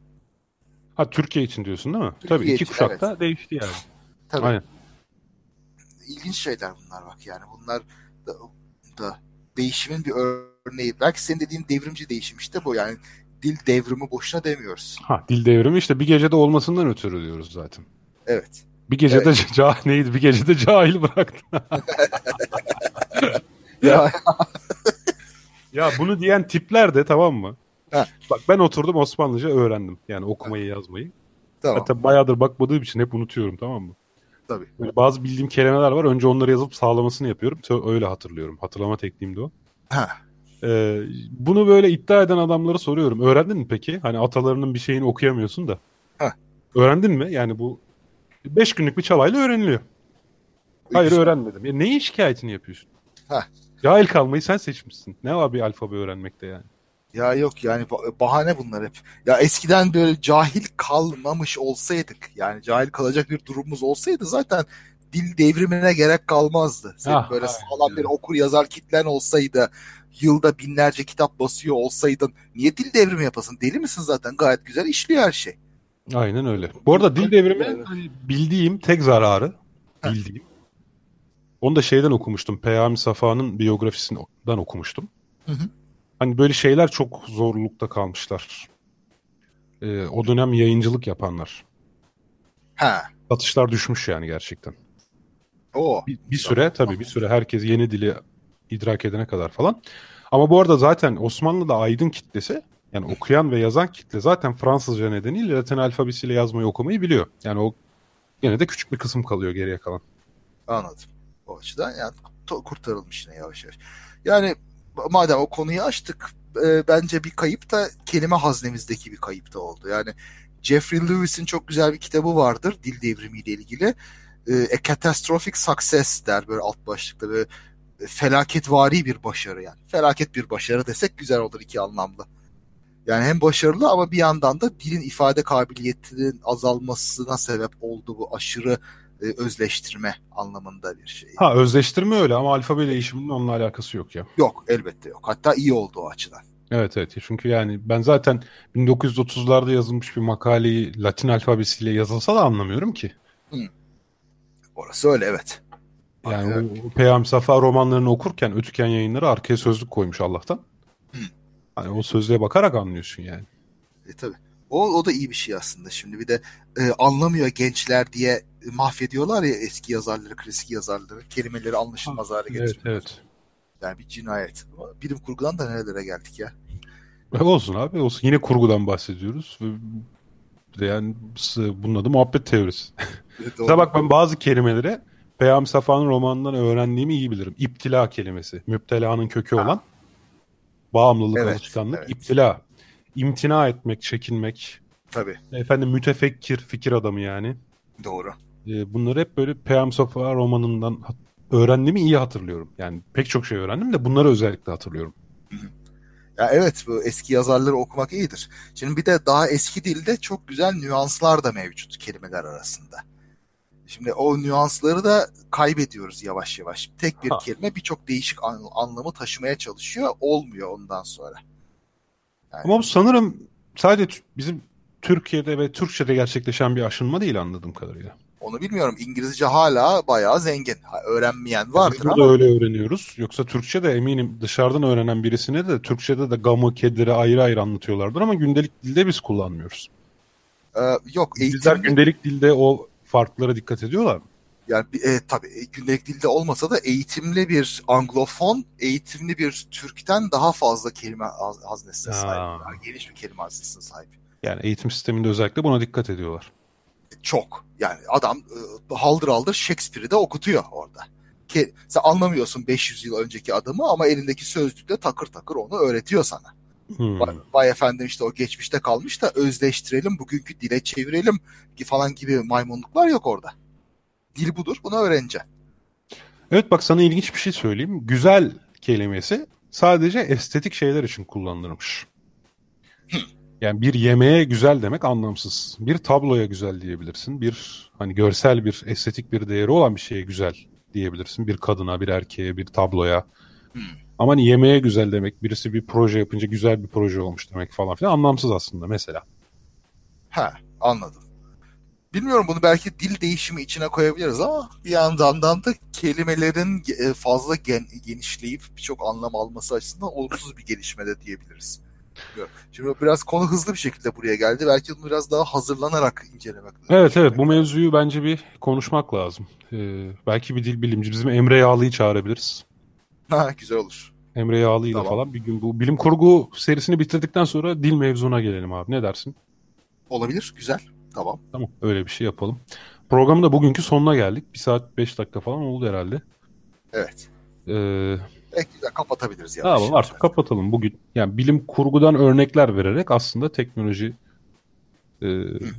Ha Türkiye için diyorsun değil mi? Türkiye Tabii iki için, kuşakta evet. değişti yani. Tabii. Aynen. İlginç şeyler bunlar bak yani. Bunlar da, da değişimin bir örneği. Belki senin dediğin devrimci değişim işte bu yani. Dil devrimi boşuna demiyoruz. Ha dil devrimi işte bir gecede olmasından ötürü diyoruz zaten. Evet. Bir gecede evet. ca neydi? Bir gecede cahil bıraktı. ya. ya bunu diyen tipler de tamam mı? Ha. Bak ben oturdum Osmanlıca öğrendim. Yani okumayı yazmayı. Tamam. Hatta bayağıdır bakmadığım için hep unutuyorum tamam mı? Tabii. Böyle bazı bildiğim kelimeler var. Önce onları yazıp sağlamasını yapıyorum. Öyle hatırlıyorum. Hatırlama tekniğim de o. Ha. Ee, bunu böyle iddia eden adamlara soruyorum. Öğrendin mi peki? Hani atalarının bir şeyini okuyamıyorsun da. Heh. Öğrendin mi? Yani bu 5 günlük bir çabayla öğreniliyor. Hayır öğrenmedim. Ya neyin şikayetini yapıyorsun? Heh. Cahil kalmayı sen seçmişsin. Ne var bir alfabe öğrenmekte yani? Ya yok yani ba- bahane bunlar hep. Ya eskiden böyle cahil kalmamış olsaydık yani cahil kalacak bir durumumuz olsaydı zaten dil devrimine gerek kalmazdı. Senin Ah, böyle aynen, sağlam bir evet. okur yazar kitlen olsaydı yılda binlerce kitap basıyor olsaydın niye dil devrimi yapasın? Deli misin zaten? Gayet güzel işliyor her şey. Aynen öyle. Bu arada dil devrimi hani bildiğim tek zararı bildiğim. Onu da şeyden okumuştum. Peyami Safa'nın biyografisinden okumuştum. Hı hı. Hani böyle şeyler çok zorlukta kalmışlar. Ee, o dönem yayıncılık yapanlar. Ha. Satışlar düşmüş yani gerçekten. O. Bir, bir süre tabii bir süre herkes yeni dili idrak edene kadar falan. Ama bu arada zaten Osmanlı'da aydın kitlesi yani okuyan ve yazan kitle zaten Fransızca nedeniyle Latin alfabesiyle yazmayı okumayı biliyor. Yani o gene de küçük bir kısım kalıyor geriye kalan. Anladım. O açıdan yani kurtarılmış yine yavaş yavaş. Yani madem o konuyu açtık e, bence bir kayıp da kelime haznemizdeki bir kayıp da oldu. Yani Jeffrey Lewis'in çok güzel bir kitabı vardır dil devrimiyle ilgili. E, A Catastrophic Success der böyle alt başlıkta böyle felaketvari bir başarı yani. Felaket bir başarı desek güzel olur iki anlamda. Yani hem başarılı ama bir yandan da dilin ifade kabiliyetinin azalmasına sebep oldu bu aşırı e, özleştirme anlamında bir şey. Ha özleştirme öyle ama alfabe değişiminin onunla alakası yok ya. Yok elbette yok. Hatta iyi oldu o açıdan. Evet evet çünkü yani ben zaten 1930'larda yazılmış bir makaleyi Latin alfabesiyle yazılsa da anlamıyorum ki. Orası öyle evet. Yani Evet. o Peyami Safa romanlarını okurken Ötüken yayınları arkaya sözlük koymuş Allah'tan. Hani o sözlüğe bakarak anlıyorsun yani. E, tabii. O, o da iyi bir şey aslında. Şimdi bir de e, anlamıyor gençler diye mahvediyorlar ya eski yazarları, klasik yazarları. Kelimeleri anlaşılmaz hale Evet getiriyor. evet. Yani bir cinayet. Bilim kurgudan da nerelere geldik ya. E, Olsun abi olsun. Yine kurgudan bahsediyoruz. Yani bunun adı muhabbet teorisi. Mesela bak ben bazı kelimeleri Peyami Safa'nın romanından öğrendiğimi iyi bilirim. İptila kelimesi. Müptelanın kökü Ha. olan bağımlılık, Evet, alışkanlık, evet. iptila. İmtina etmek, çekinmek. Tabii. Efendim mütefekkir, fikir adamı yani. Doğru. E, bunları hep böyle Peyami Safa romanından öğrendiğimi iyi hatırlıyorum. Yani pek çok şey öğrendim de bunları özellikle hatırlıyorum. Ya evet bu eski yazarları okumak iyidir. Şimdi bir de daha eski dilde çok güzel nüanslar da mevcut kelimeler arasında. Şimdi o nüansları da kaybediyoruz yavaş yavaş. Tek bir Ha. kelime birçok değişik an- anlamı taşımaya çalışıyor. Olmuyor ondan sonra. Yani, Ama bu sanırım sadece bizim Türkiye'de ve Türkçe'de gerçekleşen bir aşınma değil anladığım kadarıyla. onu bilmiyorum. İngilizce hala bayağı zengin. Öğrenmeyen vardır Biz burada ama öyle öğreniyoruz. Yoksa Türkçe de eminim dışarıdan öğrenen birisine de Türkçe'de de gamı, kediri ayrı ayrı anlatıyorlardır ama gündelik dilde biz kullanmıyoruz. e, yok Bizler eğitimli gündelik dilde o farklara dikkat ediyorlar mı? yani e, tabii e, gündelik dilde olmasa da eğitimli bir Anglofon, eğitimli bir Türk'ten daha fazla kelime haz- haznesine Ha. sahip. Daha geniş bir kelime haznesine sahip. Yani eğitim sisteminde özellikle buna dikkat ediyorlar. Çok. Yani adam e, haldır haldır Shakespeare'i de okutuyor orada. Ki sen anlamıyorsun 500 yıl önceki adamı ama elindeki sözlükle takır takır onu öğretiyor sana. Hmm. Vay, vay efendim işte o geçmişte kalmış da özleştirelim, bugünkü dile çevirelim falan gibi maymunluklar yok orada. Dil budur, bunu öğreneceksin. Evet bak sana ilginç bir şey söyleyeyim. Güzel kelimesi sadece estetik şeyler için kullanılırmış. Yani bir yemeğe güzel demek anlamsız. Bir tabloya güzel diyebilirsin. Bir hani görsel bir estetik bir değeri olan bir şeye güzel diyebilirsin. Bir kadına, bir erkeğe, bir tabloya. Hmm. Ama hani yemeğe güzel demek, birisi bir proje yapınca güzel bir proje olmuş demek falan filan anlamsız aslında mesela. Ha, anladım. Bilmiyorum bunu belki dil değişimi içine koyabiliriz ama bir yandan da kelimelerin e, fazla gen, genişleyip birçok anlam alması açısından olumsuz bir gelişme de diyebiliriz. Şimdi biraz konu hızlı bir şekilde buraya geldi. Belki bunu biraz daha hazırlanarak incelemek lazım. Evet evet bu mevzuyu bence bir konuşmak lazım. Ee, belki bir dil bilimci bizim Emre Yağlı'yı çağırabiliriz. Ha, güzel olur. Emre Yağlı ile Tamam. falan bir gün bu bilim kurgu serisini bitirdikten sonra dil mevzuna gelelim abi. Ne dersin? Olabilir, güzel. Tamam. Tamam öyle bir şey yapalım. Programın da bugünkü sonuna geldik. Bir saat beş dakika falan oldu herhalde. Evet. Ee, Evet güzel kapatabiliriz Tamam artık kapatalım bugün. Yani bilim kurgudan örnekler vererek aslında teknoloji, e,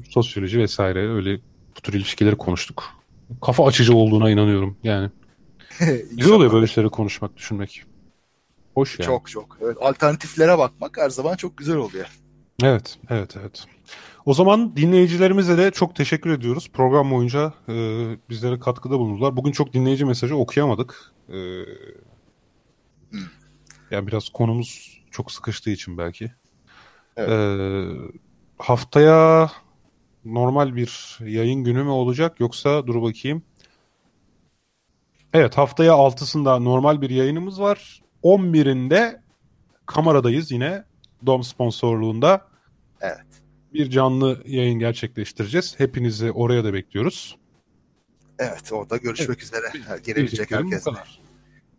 sosyoloji vesaire öyle bu tür ilişkileri konuştuk. Kafa açıcı olduğuna inanıyorum yani. Güzel oluyor böyle şeyleri konuşmak, düşünmek. Hoş yani. Çok çok. Evet, alternatiflere bakmak her zaman çok güzel oluyor. Evet, evet, evet. O zaman dinleyicilerimize de çok teşekkür ediyoruz. Program boyunca e, bizlere katkıda bulundular. Bugün çok dinleyici mesajı okuyamadık. E, yani biraz konumuz çok sıkıştığı için belki. Evet. E, haftaya normal bir yayın günü mü olacak yoksa dur bakayım. Evet haftaya 6'sında normal bir yayınımız var. 11'inde kameradayız yine. Dom sponsorluğunda. Evet. Bir canlı yayın gerçekleştireceğiz. Hepinizi oraya da bekliyoruz. Evet orada görüşmek üzere. Gelebilecek kadar.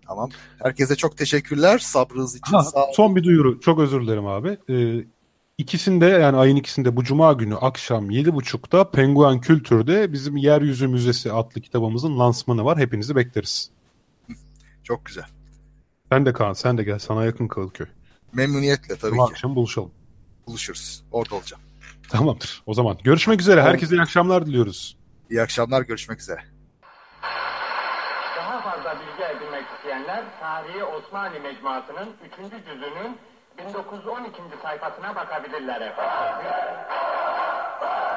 Tamam. Herkese çok teşekkürler. Sabrınız için Ha, sağ olun. son bir duyuru. Çok özür dilerim abi. Ee, ikisinde yani ayın ikisinde bu cuma günü akşam 7.30'da Penguen Kültür'de bizim Yeryüzü Müzesi adlı kitabımızın lansmanı var. Hepinizi bekleriz. Çok güzel. Ben de Kaan sen de gel. Sana yakın Kalıköy. Memnuniyetle tabii Cuma ki. akşam buluşalım. Buluşuruz. Orada olacağım. Tamamdır. O zaman görüşmek üzere. Herkese iyi akşamlar diliyoruz. İyi akşamlar. Görüşmek üzere. Daha fazla bilgi edinmek isteyenler Tarihi Osmanlı Mecmuası'nın 3. cüzünün 1912. sayfasına bakabilirler efendim.